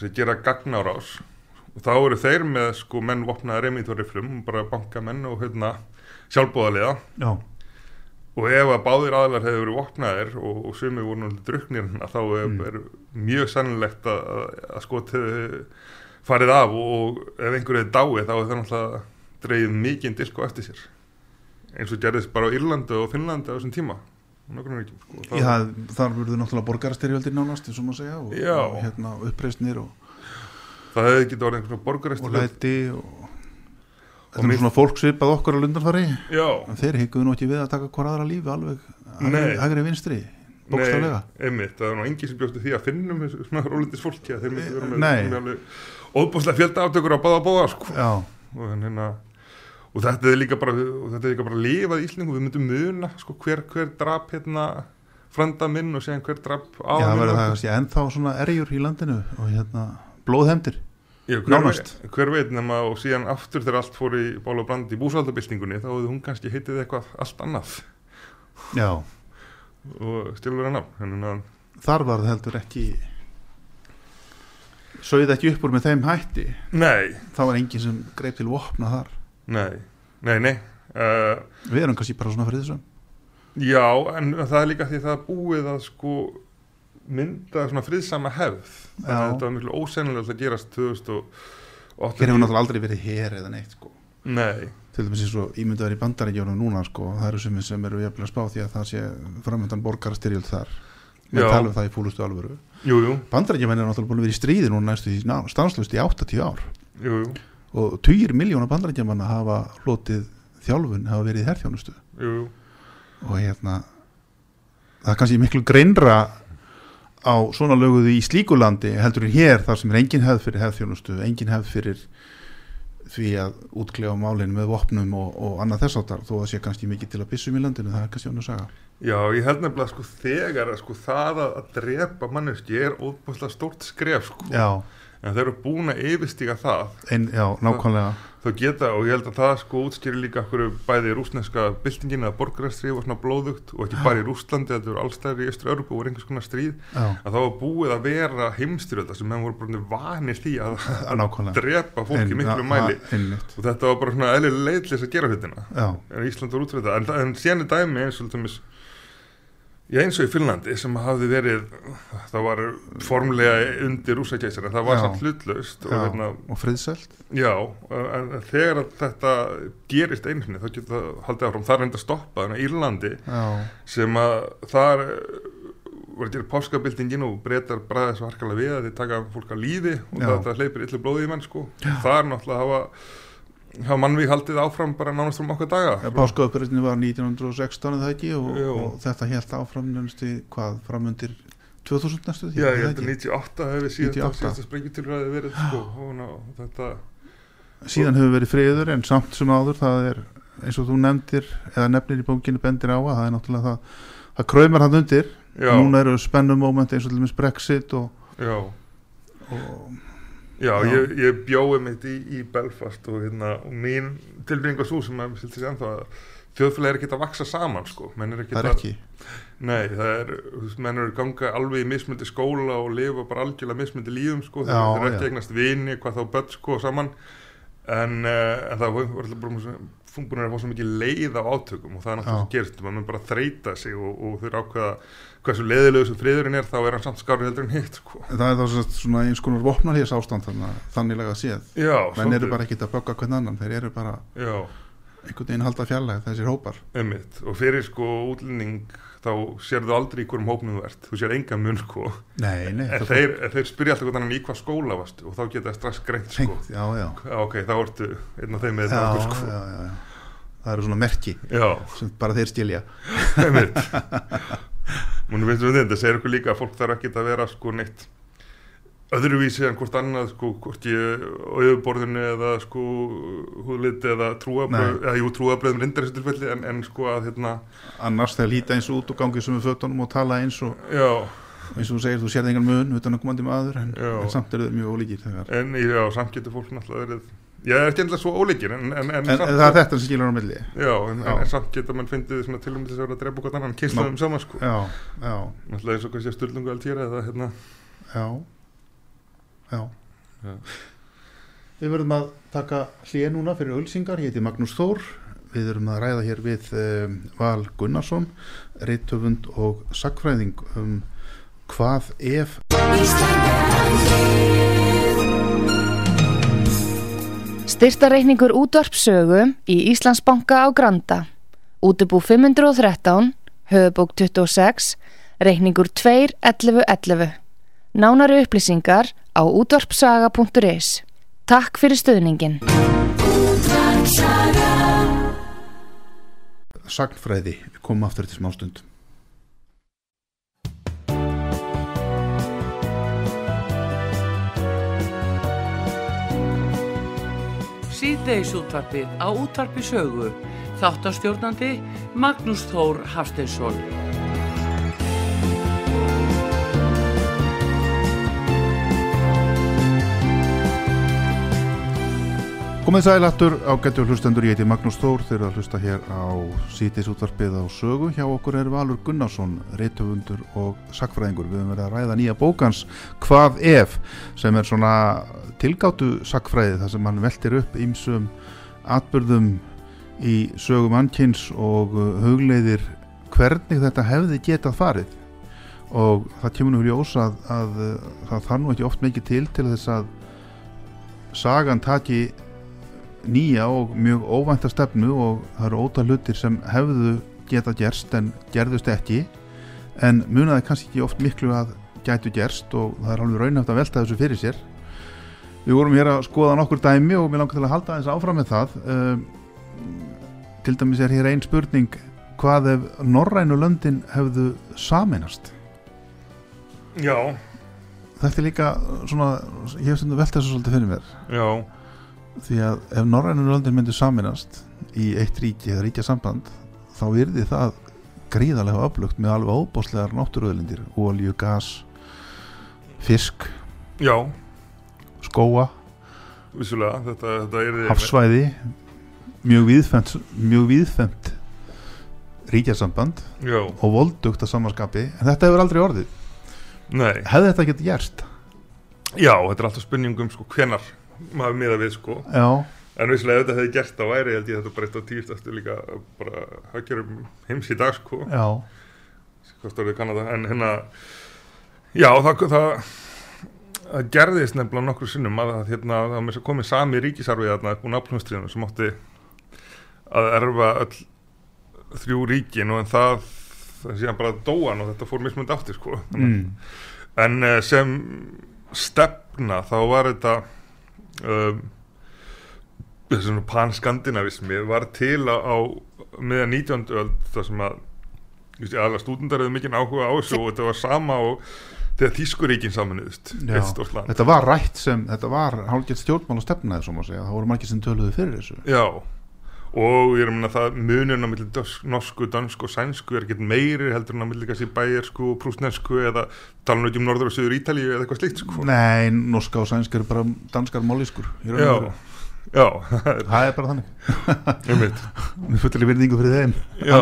Speaker 3: sem gera gagnárás og þá eru þeir með sko menn vopnaðar emítoriflum, bara bankamenn og hérna sjálfbóðaliða
Speaker 2: já,
Speaker 3: og ef að báðir aðlar hefur verið vopnaðir og, og sumi voru náttúrulega druknir þá er,
Speaker 2: Mm.
Speaker 3: er mjög sannilegt að, að, skotið farið af og, og ef einhverju er dáið þá er það náttúrulega dreigð mikið disk á eftir sér. Eins og gerðist bara á Írlandi og Finnlandi á þessum tíma ekki, sko. Það-
Speaker 2: Já, þar verður náttúrulega borgarastyrjöldir nánast, eins og maður segja, og, og hérna, uppreisnir og,
Speaker 3: það hefði getið orðið einhvern
Speaker 2: og
Speaker 3: borgarestur
Speaker 2: læti og þetta er
Speaker 3: mér-
Speaker 2: svona fólk svipað okkur á lundanfari
Speaker 3: Já,
Speaker 2: en þeir higguðu nú ekki við að taka hver aðra lífi alveg hægri vinstri bókstaflega.
Speaker 3: Nei, einmitt, það er nú engi sem bjóstu því að finnum svona rólindis fólki að þeir myndi vera með,
Speaker 2: Nei.
Speaker 3: með alveg óbúslega fjölda aftökur á báða bóða sko.
Speaker 2: Já,
Speaker 3: og, hérna, og þetta er líka bara og þetta er líka bara lifað í Íslingu við myndum muna sko, hver, hver drap hérna frænda minn og segja hver drap á
Speaker 2: já það verður það kannski ennþá svona erjur í landinu og hérna blóðhemdir
Speaker 3: Já, hver, veit, hver veit nema og síðan aftur þegar allt fór í bál og brand í búsaldabildingunni þá hefði hún kannski heitið eitthvað allt annað.
Speaker 2: Já,
Speaker 3: og stilur hann en að
Speaker 2: þar var það heldur ekki sögð ekki upp úr með þeim hætti.
Speaker 3: Nei,
Speaker 2: það var enginn sem greip til vopna þar.
Speaker 3: Nei, nei, nei. Uh,
Speaker 2: við erum kannski bara svona fyrir þessum.
Speaker 3: Já, en það er líka því það búið að sko mynda svona friðsama hefð
Speaker 2: Já.
Speaker 3: þetta var miklu ósennilegt að gerast 2008
Speaker 2: hér hefur náttúrulega aldrei verið hér eða neitt sko.
Speaker 3: Nei,
Speaker 2: til dæmis eins og ímyndaður í bandarækjónum núna sko. það eru sem, sem eru jafnilega spá því að það sé framöndan borgarastyrjöld þar
Speaker 3: Já.
Speaker 2: með tala um það í fúlustu alvöru bandarækjumenn er náttúrulega búin að vera í stríði núna næstu því stanslust í 80 ár
Speaker 3: jú, jú,
Speaker 2: og 20 miljónar bandarækjumanna hafa hlotið þjálfun hafa verið í
Speaker 3: jú.
Speaker 2: og hérna það er kannski miklu greinra á svona löguðu í slíkulandi heldur en hér þar sem er engin hefð fyrir hefðþjónustu, engin hefð fyrir því að útklefa málinu með vopnum og, og annað þess áttar þó að sé kannski mikið til að byssum í landinu það er kannski ánum að saga.
Speaker 3: Já, ég held nefnilega sko þegar sko það að, að drepa manneski er óbúslega stórt skref sko.
Speaker 2: Já,
Speaker 3: en þeir eru búin að yfirstíga það.
Speaker 2: Ein, já, nákvæmlega
Speaker 3: þá geta og ég held að það sko útskýri líka okkur bæði rúsneska byltingin eða borgarastríð var svona blóðugt og ekki bara í Rústlandi þetta eru allstæðir í Örubu og voru einhvers konar stríð
Speaker 2: já,
Speaker 3: að það var búið að vera heimstyrölda sem menn voru bara vanir því að
Speaker 2: að nákvæmlega.
Speaker 3: drepa fólki
Speaker 2: En-
Speaker 3: miklu mæli.
Speaker 2: einmitt.
Speaker 3: og þetta var bara svona eðlileg leið til þess að gera hlutina. En Ísland var út fyrir þetta en, en er dæmi eins og Já, eins og í Finnlandi sem hafði verið, það var formlega undir rúsakæsar en það var
Speaker 2: Já.
Speaker 3: samt hlutlaust og
Speaker 2: já,
Speaker 3: hérna,
Speaker 2: og friðselt
Speaker 3: Já, en þegar að þetta gerist einu sinni þá getur það haldið áfram, það er enda stoppað en á Írlandi
Speaker 2: já,
Speaker 3: sem að þar eh, var að gera páskabildingin og breytar bræðið svo harkalega við að þið taka fólk að lífi og
Speaker 2: Já.
Speaker 3: það, það hleypir illu blóði í menn sko. Það er náttúrulega að hafa, hafa mannvík haldið áfram bara nánast um okkar daga.
Speaker 2: páskaupurinn var 1916 eða ekki? Og, og þetta held áfram nefnstu hvað framundir 2000 næstu því
Speaker 3: Já, ég held að
Speaker 2: ekki?
Speaker 3: 98 hefði síðast,
Speaker 2: 98.
Speaker 3: síðasta sprengjutilræði verið sko, og ná, þetta,
Speaker 2: síðan hefur verið friður en samt sem áður það er eins og þú nefndir eða nefnir í bókinu bendir á að það er náttúrulega það það kræmar hann undir.
Speaker 3: Já,
Speaker 2: núna eru spennum moment eins og til dæmis Brexit og,
Speaker 3: já,
Speaker 2: og
Speaker 3: já,
Speaker 2: Já.
Speaker 3: ég, ég bjóði mitt í, í Belfast og hérna, og mín tilbygginga svo sem að að þjóðfélagi er ekki að vaksa saman sko, er
Speaker 2: það er ekki.
Speaker 3: Nei, það er, menn eru að ganga alveg í mismundi skóla og lifa bara algjörlega mismundi lífum, sko,
Speaker 2: Já,
Speaker 3: þeir eru ekki eignast vini, hvað þá börn, sko, saman, en, uh, en það var bara svo- búin að fá svo mikið leið af átökum og það er náttúrulega sem gerist, mann mun bara þreita sig og, og þeir ákveða hversu leiðilegu sem friðurinn er, þá er hann samt skári heldur en hitt, sko.
Speaker 2: það er þá svona eins konar vopnarhés ástand þannig þanniglega séð.
Speaker 3: Já,
Speaker 2: menn eru bara ekkit að bögga hvern annan þeir eru bara
Speaker 3: Já,
Speaker 2: einhvern veginn halda fjarlæg þessir hópar.
Speaker 3: Einmitt, og fyrir, sko, útlending, þá sérðu aldrei í hverjum hópnum þú ert, þú sér enga mun, sko,
Speaker 2: nei, nei,
Speaker 3: en
Speaker 2: það
Speaker 3: þeir, en þeir spyrja alltaf hvernig hann í hvað skóla varst og þá geta það strax greint, sko.
Speaker 2: já, já,
Speaker 3: ok, þá ertu einn af þeim með þetta sko.
Speaker 2: það eru svona merki sem bara þeir stilja
Speaker 3: Múnum veitum við þetta, segir okkur líka að fólk þarf ekki að vera sko neitt öðruvísi en hvort annað sko, hvort ég á yfirborðinu eða sko húðlit eða trúabröð, eða jú trúabröðum reyndar í þessu tilfelli en, en sko að hérna
Speaker 2: annars þegar líta eins út og gangi sem við fötunum og tala eins og
Speaker 3: já,
Speaker 2: eins og þú segir þú sérði engan mun utan að komandi maður en,
Speaker 3: Já.
Speaker 2: en samt eru þau mjög ólíkir þegar
Speaker 3: en já, samt getur fólk náttúrulega verið ég er ekki endilega svo ólíkir en, en, en,
Speaker 2: en, en það er þetta sem skilur á milli.
Speaker 3: Já, en,
Speaker 2: Já.
Speaker 3: en, en samt getur mann fyndið svona tilum til þess að vera að drepa hvort annan kynslaðum saman sko
Speaker 2: já, já, við verðum að taka hlýja núna fyrir ölsingar, ég heiti Magnús Þór við erum að ræða hér við um, Val Gunnarsson reittöfund og sagfræðing um hvað ef
Speaker 4: Styrtareikningur útvarpsögu í Íslandsbanka á Granda. Útubú 513, höfubók 26, reikningur 2.11.11. Nánari upplýsingar á útvarpsaga.is. Takk fyrir stöðningin.
Speaker 2: sagnfræði, við komum aftur til smástund
Speaker 5: Síðdeis útvarpið á útvarpi sögu. Þáttastjórnandi Magnús Þór Hafsteinsson.
Speaker 2: Komið sælættur á getur hlustendur, ég heiti Magnús Þór þeir eru að hlusta hér á sítis útvarpið á sögu. Hjá okkur er Valur Gunnarsson, reytöfundur og sakfræðingur. Við höfum verið að ræða nýja bókans Hvað ef, sem er svona tilgáttu sakfræði þar sem hann veltir upp ímsum atbyrðum í sögum annkins og uh, hugleiðir hvernig þetta hefði getað farið. Og það kemur nú ljós að, að uh, það þarf nú ekki oft mikið til til þess að sagan taki nýja og mjög óvænta stefnu og það eru ótal hlutir sem hefðu geta gerst en gerðust ekki. En munaði kannski ekki oft miklu að gætu gerst og það er alveg raunhæft að velta þessu fyrir sér. Við vorum hér að skoða nokkur dæmi og mér langar til að halda þess áfram með það. Um, til dæmis er hér ein spurning hvað ef norrænu löndin hefðu saminast
Speaker 3: já,
Speaker 2: þetta er líka svona ég hef stundum velt þessu svolítið fyrir mér.
Speaker 3: Já,
Speaker 2: því að ef norrænu löndin myndu saminast í eitt ríki eða ríkja samband þá yrði það gríðarlega öflugt með alveg óbáslegar náttúruöðlindir ólju, gas fisk,
Speaker 3: já.
Speaker 2: skóa
Speaker 3: vissulega, þetta, þetta er
Speaker 2: hafsvæði mjög viðfemt mjög viðfemt ríkjasamband
Speaker 3: já,
Speaker 2: og voldugt að samanskapi. En þetta hefur aldrei orðið.
Speaker 3: Nei,
Speaker 2: hefði þetta getið gerst?
Speaker 3: já, þetta er alltaf spurningum sko hvenar maður miða við sko.
Speaker 2: Já,
Speaker 3: en vissulega ef þetta hefði gert á væri held ég þetta bara eitt á tíustastu líka bara hagjörum heims í dag sko.
Speaker 2: Já,
Speaker 3: en hérna já það, það, það gerðist nefnilega nokkur sinnum að, að hérna, það var komið sami ríkisarfið þarna upp úr náplumstríðinu sem átti að erfa öll þrjú ríkin og en það það síðan bara dóan og þetta fór mismund aftur sko.
Speaker 2: Mm.
Speaker 3: en uh, sem stefna þá var þetta um, þessi svona pan-skandinavismi var til á, á meðan 19. öld þar sem að aðla stúdendar hefur mikinn áhuga á þessu og þetta var sama og þegar stórt land.
Speaker 2: Þetta var rætt sem, þetta var hálfgett stjórnmál og stefnaði svo má segja, það voru margir sem töluðu fyrir þessu.
Speaker 3: Já, og ég er að minna það munin á milli dösk, norsku, dansku og sænsku er ekkert meiri heldur en á milli kannski bæjarsku og prúsnesku eða tala ekki um norður og söður Ítalíu eða eitthvað slíkt sko.
Speaker 2: Nei, norska og sænsk eru bara danskar í og
Speaker 3: Já, já, það er
Speaker 2: bara þannig.
Speaker 3: Einmitt.
Speaker 2: Við fullir virðingu fyrir þeim
Speaker 3: Já,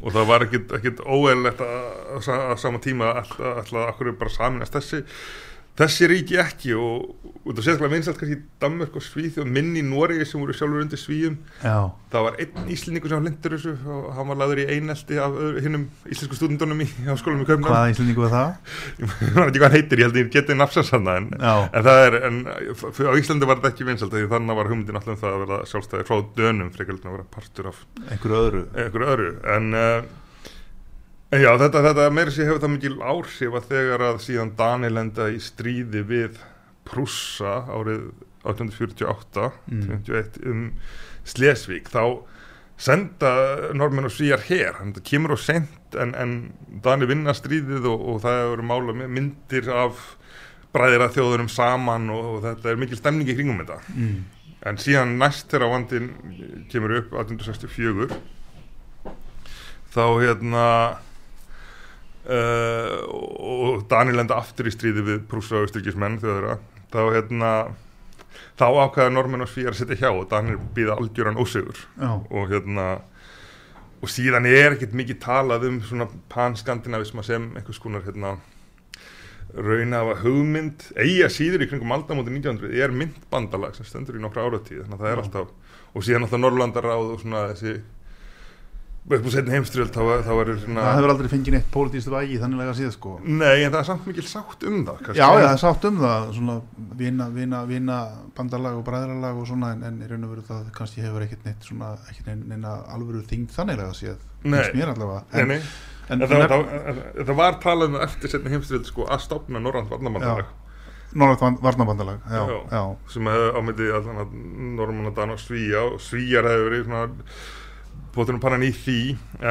Speaker 3: og það var ekkit óeðlegt að að sa- að sama tíma alltaf, alltaf akkur er bara saminast þessi þessi ríki ekki og, og það sérstaklega vinsalt kannski í Danmörk og og minn í Noregi sem voru sjálfur undir Svíum.
Speaker 2: Já,
Speaker 3: það var einn íslendingur sem lindur þessu og hann var laður í einelti af hinnum íslensku stúdendunum í háskólanum í Kaupnám
Speaker 2: hvaða íslendingu er það?
Speaker 3: ég man ekki hvað hann heitir, ég held ég geti nafnsansanna en,
Speaker 2: Já,
Speaker 3: en það er, en á Íslandi var þetta ekki vinsalt því þannig var hugmyndin alltaf um það að verða sjálfstæði frá dönum frekar en að vera partur af
Speaker 2: einhverju öðru.
Speaker 3: einhverju öðru. En, uh, en já, þetta, þetta meiri sér hefur það mikil áhrif að þegar að síðan Dani lenda í stríði við Prússa árið 1848
Speaker 2: Mm.
Speaker 3: 51 um Slesvík þá senda normenn og svíjar hér, það kemur og sent en, en Dani vinna stríðið og, og það eru mála myndir af bræðir að þjóðurum saman og, og þetta er mikil stemning í kringum þetta
Speaker 2: mm.
Speaker 3: en síðan næst þegar vandin kemur upp 1864 þá hérna uh, og Daniel enda aftur í stríði við prúsa og austrikismenn þjóðura þá hérna þá ákvaða normenn og svíjar að setja hjá og Daniel býða algjöran ósigur.
Speaker 2: Já,
Speaker 3: og hérna og síðan er ekkert mikið talað um svona pan-skandinavisma sem einhvers konar hérna raunafa hugmynd eiga síður í kringum aldamóti 1900 er myndbandalag sem stendur í nokkra áratíð þannig að það er
Speaker 2: Já.
Speaker 3: alltaf og síðan alltaf Norrlandaráð og svona þessi upp úr setni heimstyrjöld þá, þá er svona
Speaker 2: það hefur aldrei fengið neitt pólitískt vægi þannig að síða sko
Speaker 3: nei en það er samt mikil sátt um það kannski.
Speaker 2: Já, já, það er sátt um það svona vina, vina, vina bandalag og bræðralag og svona en, en í raun og veru það kannski hefur ekkert neitt svona ekkert neina, alvöru þingd þannig að séð
Speaker 3: Nei. það, var talað um eftir setni heimstyrjöld sko, að stopna Norrland varnamandalag
Speaker 2: Norrænt varnabandalag já,
Speaker 3: Já.
Speaker 2: já,
Speaker 3: sem hefði ámyndið að Normanna, Dan og Svíja og Svíjar hefði verið svona bóttunum pannan í því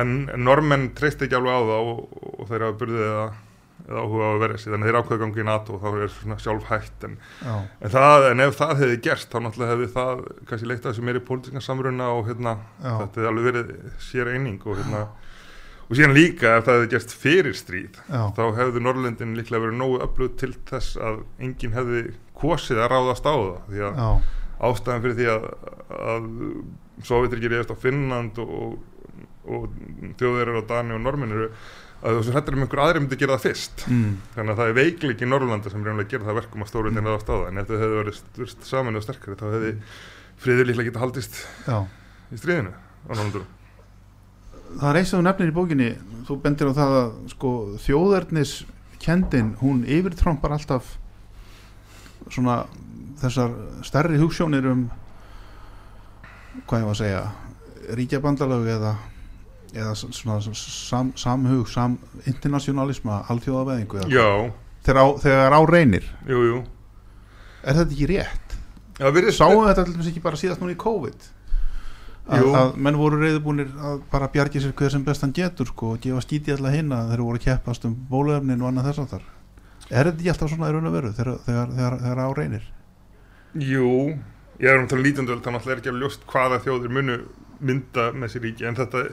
Speaker 3: en normenn treyst ekki alveg á það og, og þeir hafa burðið eða, eða áhuga á að vera sér þannig að þeir ákveða gangi í NATO og þá er svona sjálf hægt en, en, það, en ef það hefði gerst þá náttúrulega hefði það kannski leitt að þessu meiri pólitíska samruna og hérna þetta hefði alveg verið sér eining og hérna og síðan líka ef það hefði gerst fyrir stríð
Speaker 2: já,
Speaker 3: þá hefðu Norrlöndin líklega verið nógu öflug til þess að enginn hefði kosið að ráðast á það. Því að
Speaker 2: já,
Speaker 3: ástæðan fyrir því að, að Sovjetrikir eðast á Finnland og, og þjóðverðar á Dani og Normin eru að þessu hættir um einhver aðri myndi gera það fyrst.
Speaker 2: Mm,
Speaker 3: þannig að það er veikleik í Norrlanda sem reynilega gera það verkum að mm. ráðast á það. En ef þau hefðu verið saman og sterkari þá hefði friður líklega geta haldist
Speaker 2: já.
Speaker 3: í stríðinu á Norrlandurum
Speaker 2: Það er eins og þú nefnir í bókinni þú bendir á það að sko þjóðernis kendin, hún yfirtrompar alltaf svona þessar stærri hugssjónir um hvað ég var að segja ríkjabandalög eða eða s- svona sam, samhug sam, internationalisma, alþjóðaveðingu þegar þegar á reynir.
Speaker 3: Jú, jú.
Speaker 2: Er þetta ekki rétt?
Speaker 3: Já, virðist-
Speaker 2: Sáum við þetta dæmis ekki bara síðast núna í COVID? Að, að menn voru reyðubúnir að bara bjargi sér hver sem bestan getur sko, og gefa skíti alla hinna þegar voru að keppast um bólöfnin og annað þess að þar er þetta ekki alltaf svona í raun og veru þegar, þegar, þegar, þegar á reynir?
Speaker 3: Jú, ég er um að tala lítandu þá náttúrulega er ekki alveg ljóst hvaða þjóðir munu mynda með sér ríki en þetta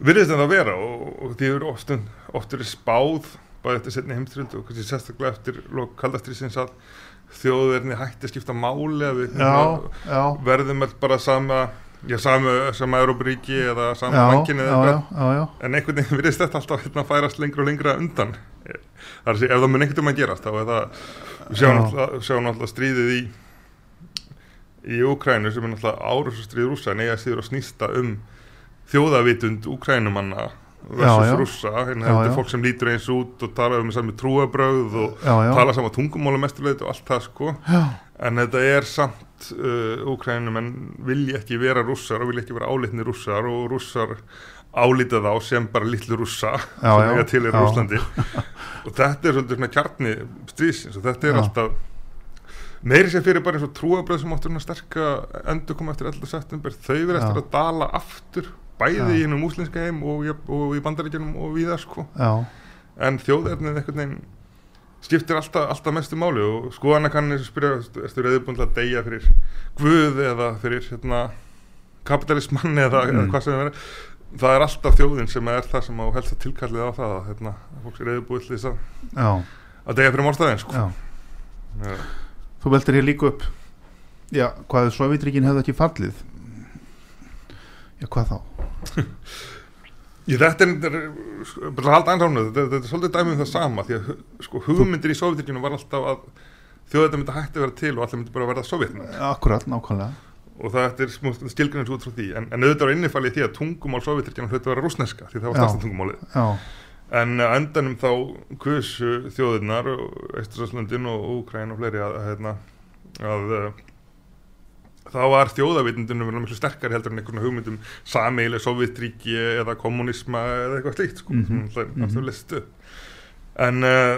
Speaker 3: virðist þetta að vera og, og því eru oft, oft verið spáð bæði eftir setni heimstyrjöld og kannski sérstaklega eftir kaldastriðsins að þjóðverðinni hætti að skipta máli að við
Speaker 2: já,
Speaker 3: verðum bara sama já, sama, sama Európaríki eða sama
Speaker 2: já,
Speaker 3: en einhvern veginn virðist þetta alltaf hérna færast lengra og lengra undan. Það er að segja, ef það mun einhvern veginn að gerast þá er það, við sjáum náttúrulega stríðið í í Úkrænu sem er náttúrulega árusstríð rússa en eiga síður að snýsta um þjóðavitund Úkrænumanna versus
Speaker 2: já.
Speaker 3: rússa hérna þetta er fólk sem lítur eins út og tala um sami trúabrögð og
Speaker 2: já, já,
Speaker 3: tala sama tungumála mesturleit og allt það sko.
Speaker 2: Já,
Speaker 3: en þetta er samt uh, Úkrænum en vilja ekki vera rússar og vilja ekki vera álitni rússar og rússar álítið þá sem bara litlu rússa sem eiga til í. Rúslandi og þetta er svolítið svona kjarni stríðsins og þetta er alltaf meiri sér fyrir bara eins og trúabröð sem áttur svona sterka endur koma eftir 11. september. Þau verið eftir að dala aftur bæði í hennum múslinska heim og, og í bandaríkjunum og víðar sko.
Speaker 2: Já,
Speaker 3: en þjóðernið einhvern veginn skiptir alltaf, alltaf mestu máli og skoðana kann eins og spyrja erstu reyðbúin til að deyja fyrir guð eða fyrir hérna, kapitalismann eða,
Speaker 2: Mm.
Speaker 3: eða hvað sem er? Það er alltaf þjóðin sem er það sem á helst að tilkallið á það að hérna, að fólk er reyðbúin til þess að, að deyja fyrir málstæðin sko.
Speaker 2: Þú veldur hér líka upp. Já, hvað Sovjetríkin hefði ekki fallið? Já, hvað þá?
Speaker 3: Ég, þetta er, er sko, bara að halda ennránu, þetta, er svolítið dæmið um það sama því að sko, hugmyndir í Sovjetíkinu var alltaf að þjóðþetta myndi hætti að vera til og allir myndi bara verða Sovjetna
Speaker 2: Akkurat, nákvæmlega.
Speaker 3: Og það er skilgrunins út frá því. En, en auðvitað var innifalið því að tungumál Sovjetirkjana hluti að vera rúsneska því það var
Speaker 2: Já.
Speaker 3: En endanum þá kusu þjóðirnar Eistursalundin og Úkræn og fleiri að, að, hérna, að uh, þá var þjóðavitundunum vel miklu sterkari heldur en einhvern hugmyndum sameigileg Sovjetríki eða kommunisma eða eitthvað slíkt sko,
Speaker 2: Mhm,
Speaker 3: sem náttúrulega
Speaker 2: mhm.
Speaker 3: náttúrulega listu en uh,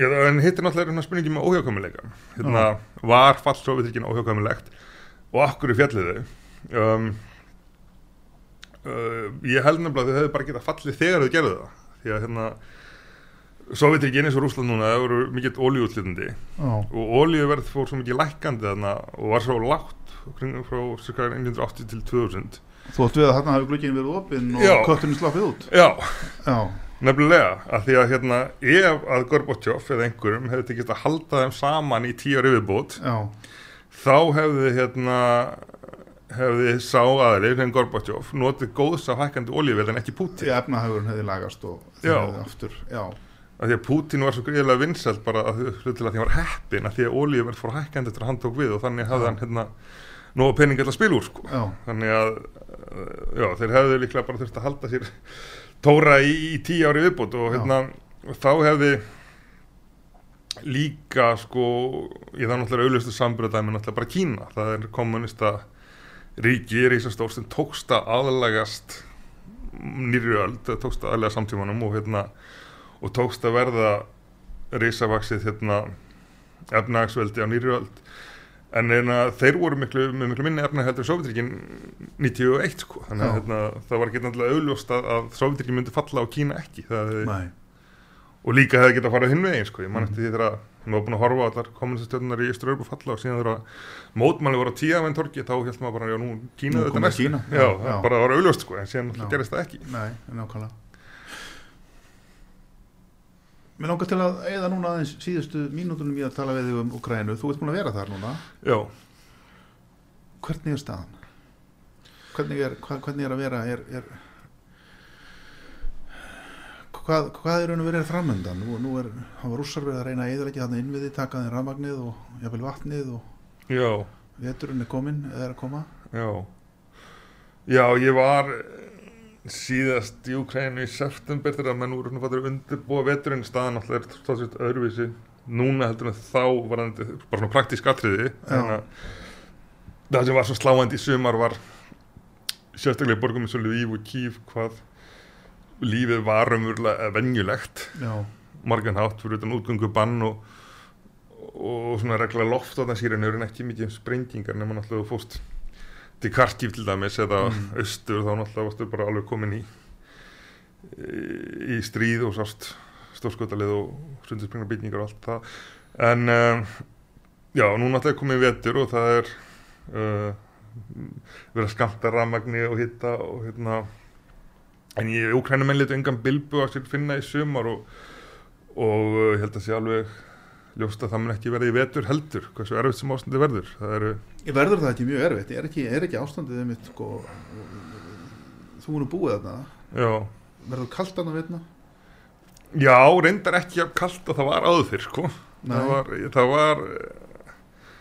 Speaker 3: Já, en hitt er náttúrulega spurningi með óhjákvæmuleika hérna, var fall Sovjetríkina óhjákvæmulegt og akkur í fjalliðu um, uh, ég held nefnilega að þau hefðu bara getað fallið þegar þau gerðu það því að hérna Sovjetrikinn eins og Rúsland núna, það voru mikill ólíutlitandi og ólíuverð fór svo mikið lækkandi þarna og var svo lágt kring- frá cirka 1980 til 2000
Speaker 2: þú átt við að þarna hafi glugginn verið opinn og
Speaker 3: Já.
Speaker 2: kötturinn slappið út?
Speaker 3: Já,
Speaker 2: já,
Speaker 3: nefnilega, að því að hérna ef að Gorbachev eða einhverjum hefði tekist að halda þeim saman í tíu ári viðbót
Speaker 2: já,
Speaker 3: þá hefði hérna hefði sá aðri sem Gorbachev notið góðs af hækkandi ólíuverð en ekki Putin
Speaker 2: því efnahagurinn hefði lagast og það
Speaker 3: Já.
Speaker 2: hefði aftur, já,
Speaker 3: að því að Putin var svo greiðilega vinsælt bara að hlutilega því hann var heppin að því að ólíuverð fór hækkandi eftir að hann tók við og þannig hafði
Speaker 2: Já.
Speaker 3: hann hérna nóga peningi til að spila úr sko
Speaker 2: já,
Speaker 3: þannig að já, þeir hefðu líklega bara þurft að halda sér tóra í, í tíu ári viðbútt og
Speaker 2: Já.
Speaker 3: hérna og þá hefði líka sko ég það náttúrulega auðlustu sambröðdæmi náttúrulega bara Kína, það er kommunista ríki, rísastór sem tókst að aðlagast nýri öld, tókst að aðlega samtímanum og hérna og tókst að verða risavaksið hérna efnagsveldi á nýri öld. En hérna, þeir voru miklu, miklu minni efna heldur Sovjetrikinn 91 sko, þannig að hérna, það var ekki náttúrulega auðljóst að, að Sovjetrikinn myndi falla á Kína ekki. Það hefði, og líka hefði getað farið hinn veginn sko, ég man
Speaker 2: Mhm.
Speaker 3: eftir því þegar að maður var búin að horfa á allar kommunistastjörnunar í Ístur-Örbu falla og síðan þegar að mótmæli voru á tíavenn torki þá held maður bara, já nú Kína
Speaker 2: Nú
Speaker 3: þetta næst
Speaker 2: Kína,
Speaker 3: já,
Speaker 2: já,
Speaker 3: það bara var auðljóst sko, en síðan
Speaker 2: Já.
Speaker 3: gerist það ekki.
Speaker 2: Nei, nákvæmlega. Mér langar til að eða núna aðeins síðustu mínútunum í að tala við þig um Ukrænu, þú ert búin að vera þar núna.
Speaker 3: Já,
Speaker 2: hvernig er staðan? Hvernig er, hvernig er að vera er, er hvað, hvað er raun og verið framöndan? Nú, nú er, rússar verið að reyna að eðalegja þarna innviði, taka þeim rafmagnið og jafnvel vatnið og
Speaker 3: já.
Speaker 2: veturinn er kominn eða er að koma.
Speaker 3: Já, já ég var síðast í Ukraínu í september þegar menn voru undirbúa veturinn. Staðan alltaf er stóðsett öðruvísi núna heldur en þá var þetta bara svona praktísk atriði. Að það sem var svo sláandi í sumar var sérstaklega í borgum eins og Lviv og Kív hvað lífið var umverulega venjulegt.
Speaker 2: Já,
Speaker 3: margan hátt fyrir utan útgöngu bann og, og svona regla loft á það sýrinu er ekki mikið um sprengingar nema náttúrulega fóst til Karkív til dæmis eða
Speaker 2: Mm.
Speaker 3: austur þá náttúrulega varstu bara alveg komin í í stríð og sást stórskotalið og sundurspringar byggingar og allt það. En um, já, nú náttúrulega komið vetur og það er uh, verið að skamta rafmagni og hitta og hérna en ég úkrænum enn litu engan bilbu að finna í sumar og, og uh, ég held að sé alveg ljóst að það mun ekki verða í vetur heldur hversu erfitt sem ástandi verður. Það eru,
Speaker 2: ég verður það ekki mjög erfitt. Er ekki, er ekki ástandið þeim sko, þú erum búið þarna
Speaker 3: já.
Speaker 2: Verður kalt þarna veitna
Speaker 3: já, reyndar ekki jafn kalt að það var áður fyrr sko. það var, það var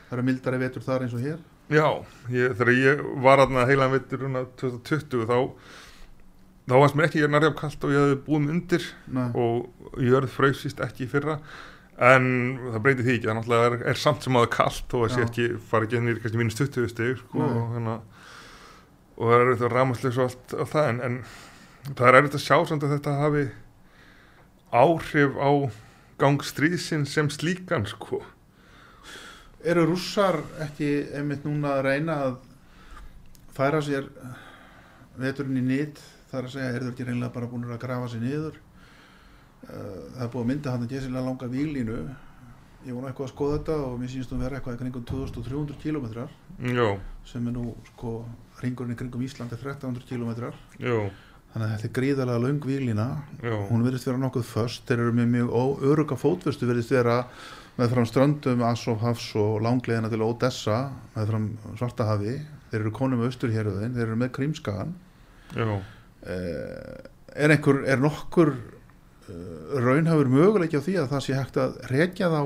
Speaker 2: það er mildari vetur þar eins og hér?
Speaker 3: Já, ég, þegar ég var aðna heilan vetur runa 2020 þá þá varst mér ekki nærjaf kalt og ég hefði búið mig undir
Speaker 2: Nei.
Speaker 3: og jörð frausist ekki í fyrra. En það breytir því ekki, það náttúrulega er, er samt sem aða kallt og það sé ekki fara ekki nýri kannski mínus 20 stig sko, og, hana, og það er auðvitað rámaslegs og allt, allt það en, en það er erfitt að sjá samt að þetta hafi áhrif á gang stríðsinn sem slíkan sko.
Speaker 2: Eru rússar ekki einmitt núna að reyna að færa sér veturinn í nýtt þar að segja, eru þau ekki reynilega bara búin að grafa sér niður. Eh, það er búið að mynda hann að gesilega langa výlínu ég vona eitthvað að skoða þetta og mér sýnst um vera eitthvað í kringum 2300 kilometrar
Speaker 3: já,
Speaker 2: sem er nú sko ringurinn í kringum Ísland er 1300 kilometrar
Speaker 3: já,
Speaker 2: þannig að þetta er gríðarlega löng výlína hún verðist vera nokkuð föst. Þeir eru með mjög öruga fótvestu verðist vera með fram ströndum Asofhafs og langlegina til Odessa með fram Svartahafi. Þeir eru konum með austurhéröðin, þeir eru með Krímskagan
Speaker 3: já,
Speaker 2: er einhver, er nokkur eh, raunhafur möguleiki á því að það sé hægt að rekja þá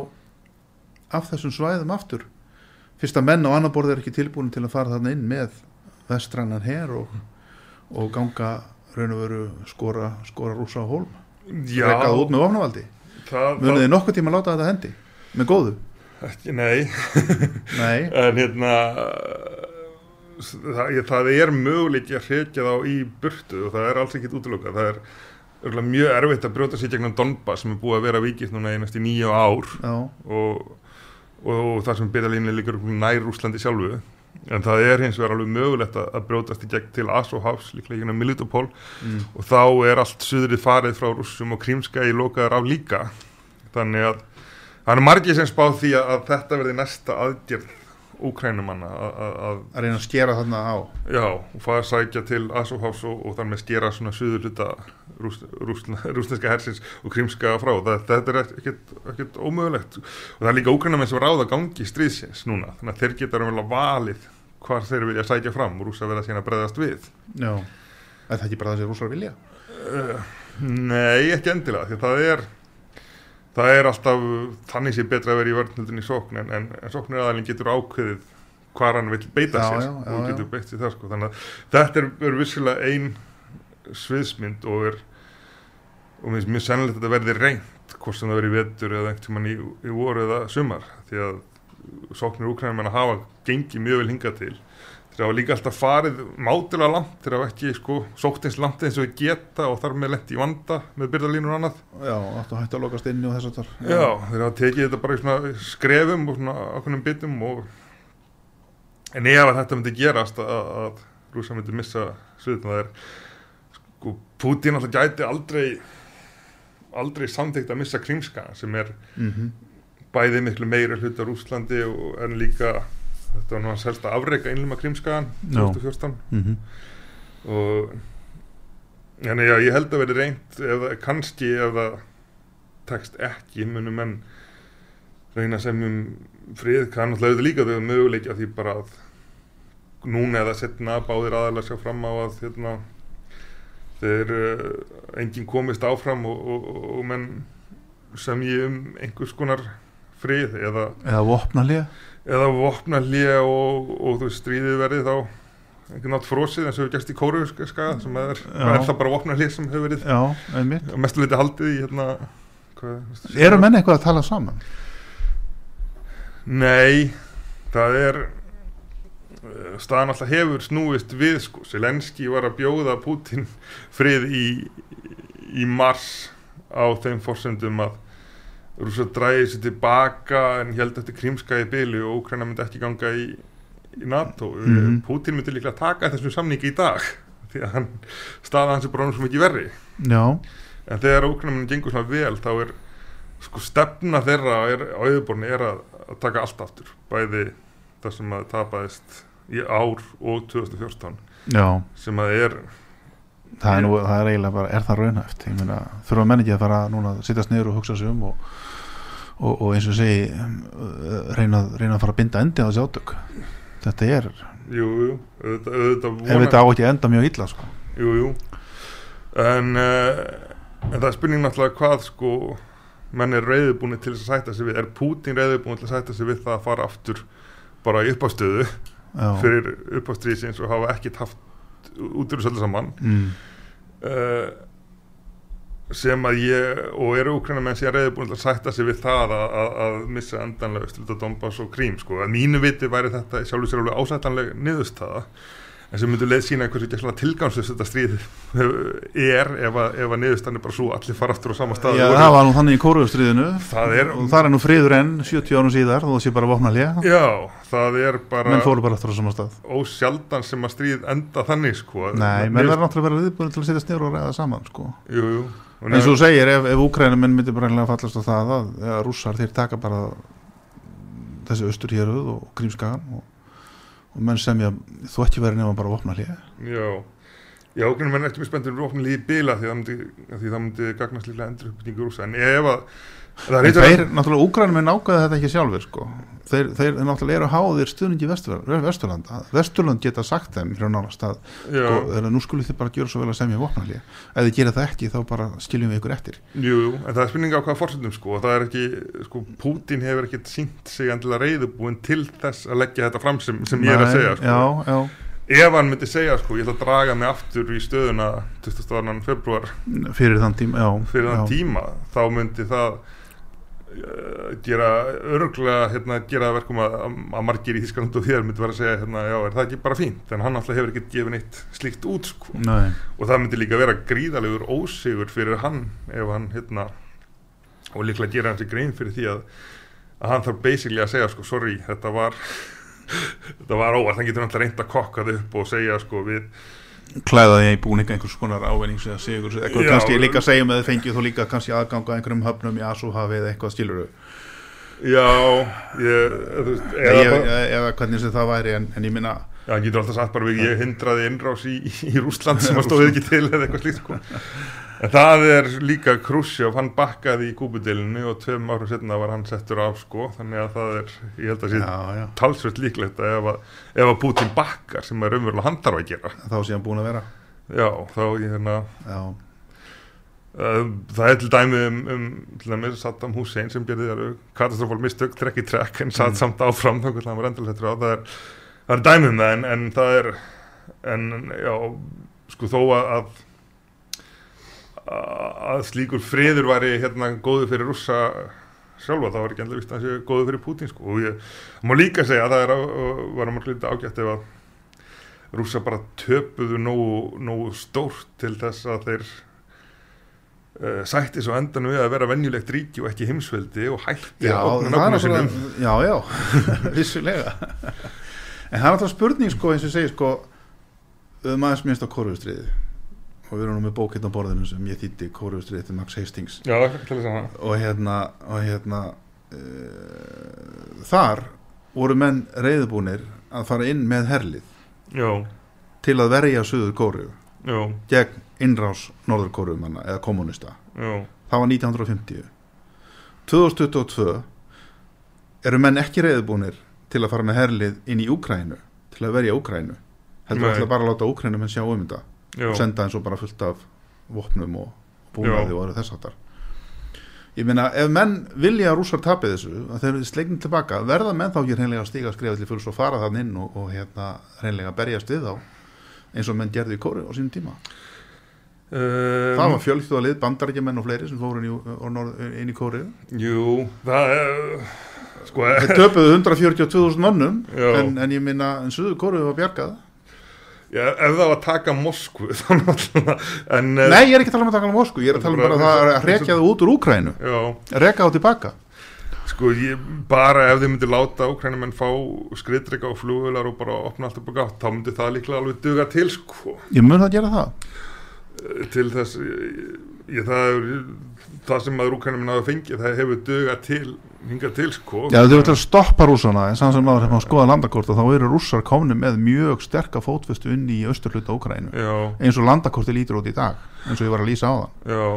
Speaker 2: af þessum svæðum aftur? Fyrst að menn á annar borð er ekki tilbúin til að fara þarna inn með vestrannan her og, og ganga raun og veru skora, skora rúsa á hólm? Rekað út með ofnavaldi
Speaker 3: það,
Speaker 2: munið þið nokkuð tíma að láta þetta hendi? Með góðu?
Speaker 3: ekki, nei.
Speaker 2: Nei,
Speaker 3: en hérna það, það er möguleiki að hrekja þá í burtu og það er alls ekkit útlokað það er örugglega mjög erfitt að brjóta sér gegnum Donbass sem er búið að vera vikist núna einast í nýja ár
Speaker 2: já,
Speaker 3: og, og það sem betalínu líkur nær Úslandi sjálfu. En það er hins vegar alveg mögulegt að, að brjótast í gegn til Asóhavs, líklega ekki Militopol.
Speaker 2: Mm.
Speaker 3: og þá er allt suðrið farið frá rússum og krímska í lokaðar af líka. Þannig að það er margir sem spáð því að, að þetta verði næsta aðgerð úkrænumanna að, að, að
Speaker 2: að reyna að skera þarna á.
Speaker 3: Já, og fara að sækja til Asóhavs og, og þar með skera svona suður hluta rúsneska hersins og krímska frá. Það, þetta er ekkert, ekkert ómögulegt. Og það er líka úkrænamenn sem ráða gangi stríðsins núna, þannig að þeir geta raunverulega valið hvar þeir vilja sækja fram og rúsa verða síðan að breðast við.
Speaker 2: Já, er það ekki bara það sem rússar vilja?
Speaker 3: uh, Nei, ekki endilega því að það er það er alltaf, þannig sé betra að vera í vörnhildin í sókn en, en, en sókniraðalinn getur ákveðið hvar hann vil beita
Speaker 2: Já,
Speaker 3: sér
Speaker 2: já,
Speaker 3: og
Speaker 2: já,
Speaker 3: getur
Speaker 2: já.
Speaker 3: beitt sér það sko. þannig að þetta er, er vissilega ein sviðsmynd og er og mér finnst mjög sennilegt að þetta verði reynd hvort sem það verði í vetur eða einhvern tímann í, í voru eða sumar því að sóknir úkrænum að hafa gengið mjög vel hingað til þeir hafa líka alltaf farið mátilega langt þeir hafa ekki sko sókt eins langt eins og þeir geta og þar með lent í vanda með byrðalínur og annað.
Speaker 2: Já, að hætta að lokast inni og þess að þar
Speaker 3: Já, þeir hafa tekið þetta bara í svona skrefum og svona ákveðnum bitum og en ef að þetta myndi gerast að, að rúsa myndi missa sviðin það er sko Putin alltaf gæti aldrei aldrei samþykkt að missa krímska sem er
Speaker 2: mm
Speaker 3: bæði miklu meira hluta Rúslandi og en líka þetta var nú hans helst að afreika einluma krímskaðan
Speaker 2: Já.
Speaker 3: 2014
Speaker 2: -hmm.
Speaker 3: og þannig að ég held að verði reynd það, kannski ef það tekst ekki munum menn reyna sem um frið kann alltaf auðvitað líka þau möguleikja því bara að núna eða setna báðir aðalega sjá fram á að hérna, þeir uh, enginn komist áfram og, og, og, og menn sem ég um einhvers konar frið eða
Speaker 2: Eða vopnalið
Speaker 3: eða vopna hlýja og, og þú stríðið verið þá einhvern nátt frosið eins og hefur gerst í kóruðuska skaga sem er, er það bara vopna hlýja sem hefur verið
Speaker 2: Já,
Speaker 3: mestu liti haldið í hérna
Speaker 2: Eru menn eitthvað að tala saman?
Speaker 3: Nei, það er eh, staðan alltaf hefur snúist við sko, Selenski var að bjóða Putin frið í, í mars á þeim forsendum að Rúsa dræði sér tilbaka en held eftir krímska í byli og Ukraina myndi ekki ganga í, í NATO.
Speaker 2: Mhm.
Speaker 3: Putin myndi líklega taka þessum samningi í dag því að hann staða hans er bara svo mikið verri.
Speaker 2: Já,
Speaker 3: en þegar Ukraina myndi gengur svona vel þá er sko stefna þeirra er, á auðborni er að, að taka allt aftur. Bæði það sem að tapaðist í ár og 2014
Speaker 2: já.
Speaker 3: sem að er
Speaker 2: Það er, nú, það er eiginlega bara, er það raunhæft? Ég meina, þurfa menn ekki að fara núna að sittast niður og hugsa sig um og, og, og eins og segi uh, reyna, reyna að fara að binda endi á þessi átök. Þetta er,
Speaker 3: jú, jú, auðvitað, auðvitað
Speaker 2: ef þetta á ekki enda mjög illa sko.
Speaker 3: jú, jú. En, uh, en það er spurning náttúrulega hvað sko menn er reyðubúni til að sætta sig við. Er Putin reyðubúni til að sætta sig við það að fara aftur bara í uppástöðu fyrir uppástríðsins og hafa ekkit haft út úr þessu saman.
Speaker 2: Mm,
Speaker 3: uh, sem að ég og eru úkræna menn sem ég reyði búin að sætta sig við það að, að, að missa endanlega Östurluta Donbass og Krím sko. að mínu viti væri þetta sjálfur sér alveg ásættanleg niðurstaða en sem myndur leið sína hversu ekki svona tilgangslust þetta stríð er ef að, ef að niðurstaðan er bara svo allir fara aftur á sama stað
Speaker 2: Já, það var nú þannig í kóruðustriðinu
Speaker 3: Það er-
Speaker 2: og það er nú friður enn 70 árum síðar þó það sé bara vopnalið
Speaker 3: Já, það er bara
Speaker 2: menn fóru bara aftur á sama stað.
Speaker 3: ósjaldan sem að stríð enda þannig sko.
Speaker 2: Nei, menn verður náttúrulega vera viðbúin til að setjast niður og ræða saman sko.
Speaker 3: Jú, jú. Og
Speaker 2: eins og þú segir, ef, ef Úkrænum myndi bara eiginlega fallast á það að, að rússar þeir taka bara þessi austur héruð og menn semja þú ekki verið nefna bara vopnalið
Speaker 3: Já, já, okkur menn er ekki mjög spenntur vopnum líði bila því það myndi, því það myndi gagnast líklega endur uppbyggingu rúsa en ef að það reytur
Speaker 2: þeir, náttúrulega, Úkrænum er nákvæða þetta ekki sjálfur sko. Þeir, þeir náttúrulega eru háðir stuðningi Vesturland, Vesturland geta sagt þeim frá nánast að
Speaker 3: já,
Speaker 2: sko, nú skulle þið bara gera svo vel að semja vopnalið ef þið gera það ekki þá bara skiljum við ykkur eftir
Speaker 3: jú, jú, en það er spurning á hvaða fórsendum sko það er ekki, sko, Putin hefur ekkit sínt sig endilega reyðubúin til þess að leggja þetta fram sem, sem ég er að
Speaker 2: Nei,
Speaker 3: segja sko.
Speaker 2: Já, já,
Speaker 3: ef hann myndi segja, sko, ég ætla að draga mig aftur í stöðuna 22. februar
Speaker 2: fyrir þann tíma já,
Speaker 3: fyrir þann
Speaker 2: já.
Speaker 3: tíma þá myndi það gera örglega hérna, gera verkum að, að margir í Þískland og þér myndi vera að segja hérna, já, er það ekki bara fínt? En hann alltaf hefur ekki gefið neitt slíkt út sko.
Speaker 2: Nei,
Speaker 3: og það myndi líka vera gríðalegur ósigur fyrir hann ef hann hérna, og líklega gera hans í grein fyrir því að, að hann þarf basically að segja sko, sorry, þetta var þetta var óvart, hann getur náttúrulega reynd að kokka þau upp og segja sko við
Speaker 2: klæða því búning einhvers konar ávinnings eða sigur, eitthvað.
Speaker 3: Já.
Speaker 2: kannski líka segja með þið fengið þú líka kannski aðganga einhverjum höfnum í Asuhafi eða eitthvað skilur
Speaker 3: já, ég, eða,
Speaker 2: eða, hvernig sem það væri en, en ég minna
Speaker 3: já, hann getur alltaf sagt bara við ég hindraði innrás í, í Rússland sem að stóði ekki til eða eitthvað slíkt sko en það er líka Khrushchev, hann bakkaði í kúbudelinu og tveim árum setna var hann settur af sko, þannig að það er ég held að sé
Speaker 2: já, já,
Speaker 3: talsvöld líklegt að ef að, ef að Putin bakkar sem er umverulega hann þarf að gera.
Speaker 2: Þá sé hann búin að vera.
Speaker 3: Já, þá ég hérna
Speaker 2: já,
Speaker 3: Uh, það er til dæmi um, um til dæmis Saddam Hussein sem gerði þar katastrofál mistök, trekk í trekk en satt samt áfram þá hvernig hann var þetta á. Það er, það er dæmi um það en, en það er en já, sko þó að að, að slíkur friður væri hérna góðu fyrir rússa sjálfa, það var ekki endilega vist að það sé góðu fyrir Putin sko. Og ég má líka segja að það er var að margir ágætt ef að rússa bara töpuðu nógu, nógu stórt til þess að þeir uh, sætti svo endan við að vera venjulegt ríki og ekki heimsveldi og hætti
Speaker 2: já,
Speaker 3: að opna nafnum sinum
Speaker 2: já, já, vissulega. En það er náttúrulega spurning sko eins og ég segi sko um aðeins minnst á kóruðustriði og við erum nú með bókitt á borðinu sem ég þýtti kóruðustriði til Max Hastings.
Speaker 3: Já, að
Speaker 2: og hérna, og hérna uh, þar voru menn reyðbúnir að fara inn með herlið
Speaker 3: Já,
Speaker 2: til að verja Suður Kóru
Speaker 3: já,
Speaker 2: gegn innrás Norður Kóru eða kommunista
Speaker 3: já,
Speaker 2: það var 1950 2022 eru menn ekki reyðbúnir til að fara með herlið inn í Úkrænu til að verja Úkrænu heldur
Speaker 3: Nei.
Speaker 2: ætla bara að láta Úkrænu menn sjá um þetta og senda eins og bara fullt af vopnum og búnaði og öðru þess áttar ég meina ef menn vilja að rússar tapið þessu að þeir eru slegnum tilbaka verða menn þá ekki hreinlega að stíga skrifa til fulls og fara þann inn og, og hérna hreinlega berjast við þá eins og menn gerði í kóru á sínum tíma?
Speaker 3: Um,
Speaker 2: það var fjölþjóða lið, bandarækjumenn og fleiri sem fóru inn í, kóru
Speaker 3: Jú, það er Sko,
Speaker 2: þeir töpuðu 142.000 mönnum
Speaker 3: Já.
Speaker 2: en, en ég minna en suðu kóru var bjargað
Speaker 3: já, ef það var að taka Moskvu En eh,
Speaker 2: nei ég er ekki að tala um að taka Moskú ég er að tala um bara að það er að rekja það út úr Úkrænu rekja það tilbaka.
Speaker 3: Sko, ég, bara ef þið myndir láta Úkrænumenn fá skriðdrega og flugvelar og bara opna allt upp á gátt þá myndi það líklega alveg duga til sko.
Speaker 2: Ég mun það gera það.
Speaker 3: Til þess ég, það, er, það sem að Úkrænumenn hafa fengið það hefur duga til hingað til sko.
Speaker 2: Já, þau að stoppa rússana en samt sem náður hefum að skoða landakorta þá eru rússar komni með mjög sterka fótvestu inn í austurhluta Úkrænu
Speaker 3: Já,
Speaker 2: eins og landakorti lítur út í dag eins og ég var að lýsa á það
Speaker 3: já.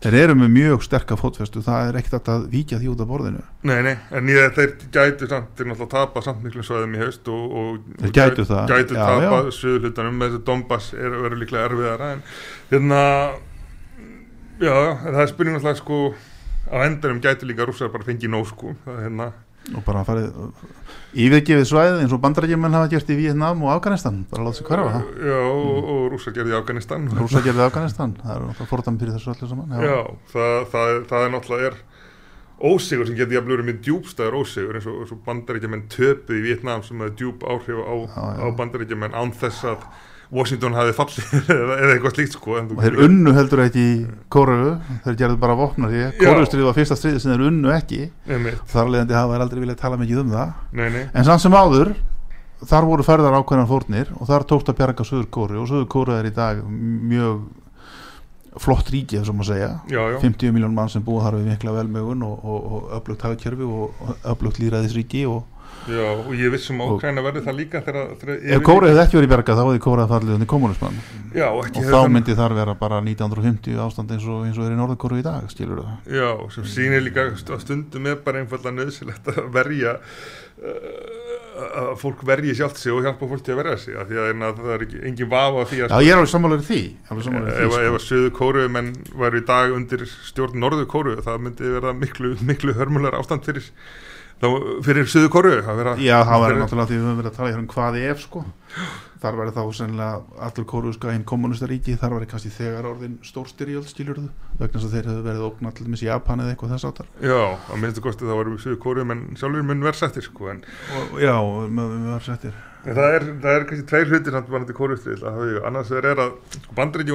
Speaker 2: Þeir eru með mjög sterka fótvestu það er ekkert að víkja því út af borðinu.
Speaker 3: Nei, nei, en ég, þeir gætu samt, þeir náttúrulega tapa samt miklu svæðum í haust og, og, og
Speaker 2: gætu það,
Speaker 3: gætu
Speaker 2: já,
Speaker 3: tapa
Speaker 2: já.
Speaker 3: suðulutanum með þessu Donbass er verið líklega erfiðara en hérna já, en það er spurning náttúrulega sko á endanum gætu líka rússar bara fengið nóg sko. Hérna,
Speaker 2: og bara farið yfirgefið svæðið eins og bandarækjumenn hafa gert í Vietnam og Afganistan. Bara láta sig hverfa
Speaker 3: já, og, og rússar gerði Afganistan.
Speaker 2: Rússar gerði Afganistan, það er náttúrulega fordæmi fyrir þessu öllu saman
Speaker 3: já, það, það, það er náttúrulega er ósigur sem getur jafnlega verið með djúbstæður ósigur eins og, og bandaríkjumenn töpuð í Vietnam sem hefði djúb áhrif á,
Speaker 2: Já, já.
Speaker 3: á bandaríkjumenn án þess að Washington hafi fallið eða, eitthvað slíkt sko
Speaker 2: og þeir unnu heldur ekki Kóru þeir gerðu bara vopna því
Speaker 3: Já.
Speaker 2: Kórustrið var fyrsta stríði sem þeir unnu ekki. Þar leðandi hafa þeir aldrei viljað tala mikið um það.
Speaker 3: Nei, nei,
Speaker 2: En samt sem áður, þar voru ferðar ákveðnar fórnir og þar tókst að bjarga Suður Kóru og Suður Kóru er í dag mjög flott ríki, þess að segja.
Speaker 3: já, já.
Speaker 2: 50 miljón mann sem búa þar við mikla velmögun og, öflugt hagkerfi og, og öflugt líðræðisríki og
Speaker 3: Já, og ég vissum að Ókræna verði það líka þegar, þegar
Speaker 2: ef Kóru hefði ekki verið bjargað þá hefði Kóru að fallið undir kommunismann
Speaker 3: Já, og
Speaker 2: þá
Speaker 3: þann-
Speaker 2: myndi þar vera bara 1950 ástand eins og, eins og er í Norður Kóru í dag, skilur það.
Speaker 3: Já, sem sýnir líka st- að stundum er bara einfallega nöðsilegt að verja uh, að fólk verji sjálft sig og hjálpa fólk til að verja sig af því að hérna, það er ekki, engin vafa á því að
Speaker 2: Já, ég er alveg sammálaður í því, alveg í
Speaker 3: ef,
Speaker 2: því,
Speaker 3: ef
Speaker 2: sko.
Speaker 3: að söðu kóru menn væru í dag undir stjórn norðu kóru það myndi vera miklu, miklu hörmulegar ástand fyrir, fyrir söðu kóru
Speaker 2: Já, það
Speaker 3: fyrir-
Speaker 2: náttúrulega því við höfum verið að tala hér um hvað ef sko. Þar væri þá sennilega allur kóruðska hinn kommunistaríki, þar væri kannski þegar orðin stórstyrjöld skilurðu vegna þess að þeir hefðu verið ógna allir með Japan eða eitthvað þess áttar
Speaker 3: Já, að minnstu kosti þá varum söðu kóru menn sjálfur mun verðsættir sko en
Speaker 2: og, Já, settir.
Speaker 3: En Það er, það er kannski tveir hlutir samt varandi kórustrið annars er að sko, bandaríki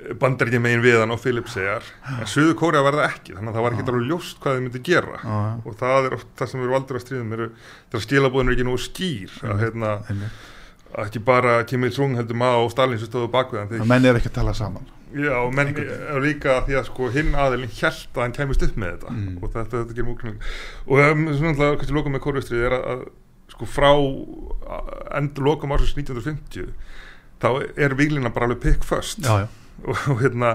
Speaker 3: voru bandaríkja megin við hann og Philip segjar en Suður Kórea var það ekki þannig að það var ekki alveg ljóst hvað þið myndi gera.
Speaker 2: Já.
Speaker 3: og það er oft það sem við erum aldrei að stríðum eru þegar skilabóðin er ekki nú skýr að, hérna, að ekki bara Kim Il-sung heldur maður og Stalin sem stóðu bakvið hann
Speaker 2: Það
Speaker 3: þeir,
Speaker 2: menn er ekki að tala saman.
Speaker 3: Já, menn er líka því að sko hinn aðilinn hjælt að hann kæmist upp með þetta.
Speaker 2: Mm.
Speaker 3: og þetta, þetta gerir múknum og um, svona alltaf kannski lokum með kórustrið er að, að sko frá endur lokum ársins 1950 þá er viglina bara alveg pick first.
Speaker 2: Já, já,
Speaker 3: og, hérna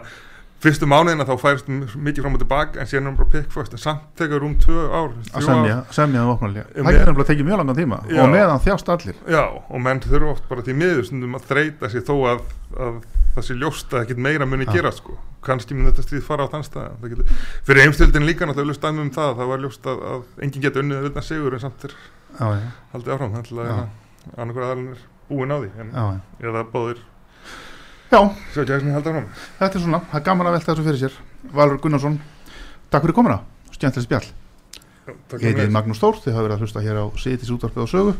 Speaker 3: fyrstu mánuðina þá færist m- mikið fram og tilbaka en síðan er hann bara pick first en samt tekur rúm tvö ár
Speaker 2: að semja, semja um opnarlega
Speaker 3: Um,
Speaker 2: Það getur nefnilega tekið mjög langan tíma.
Speaker 3: Já.
Speaker 2: og meðan þjást allir.
Speaker 3: Já og menn þurfa oft bara til miður stundum að þreita sig þó að, að það sé ljóst að ekkert meira muni gera sko. Kannski mun þetta stríð fara á þann stað. Það getur, fyrir heimstöldin líka náttúrulega dæmi um það það var ljóst að, að enginn geta unnið að vilja sigur en samt er haldið áfram. Þannig að annarkur aðalinn er búin á því en, eða báðir
Speaker 2: Já,
Speaker 3: ekki að halda áfram.
Speaker 2: Þetta er svona, það er gaman að velta þessu fyrir sér. Valur Gunnarsson, takk fyrir komuna. Stjæntlega spjall.
Speaker 3: Já, takk
Speaker 2: Ég heiti. Magnús Þór, þið hafa verið að hlusta hér á Sitis útvarpið á sögu.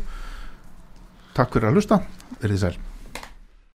Speaker 2: Takk fyrir að hlusta, verið sæl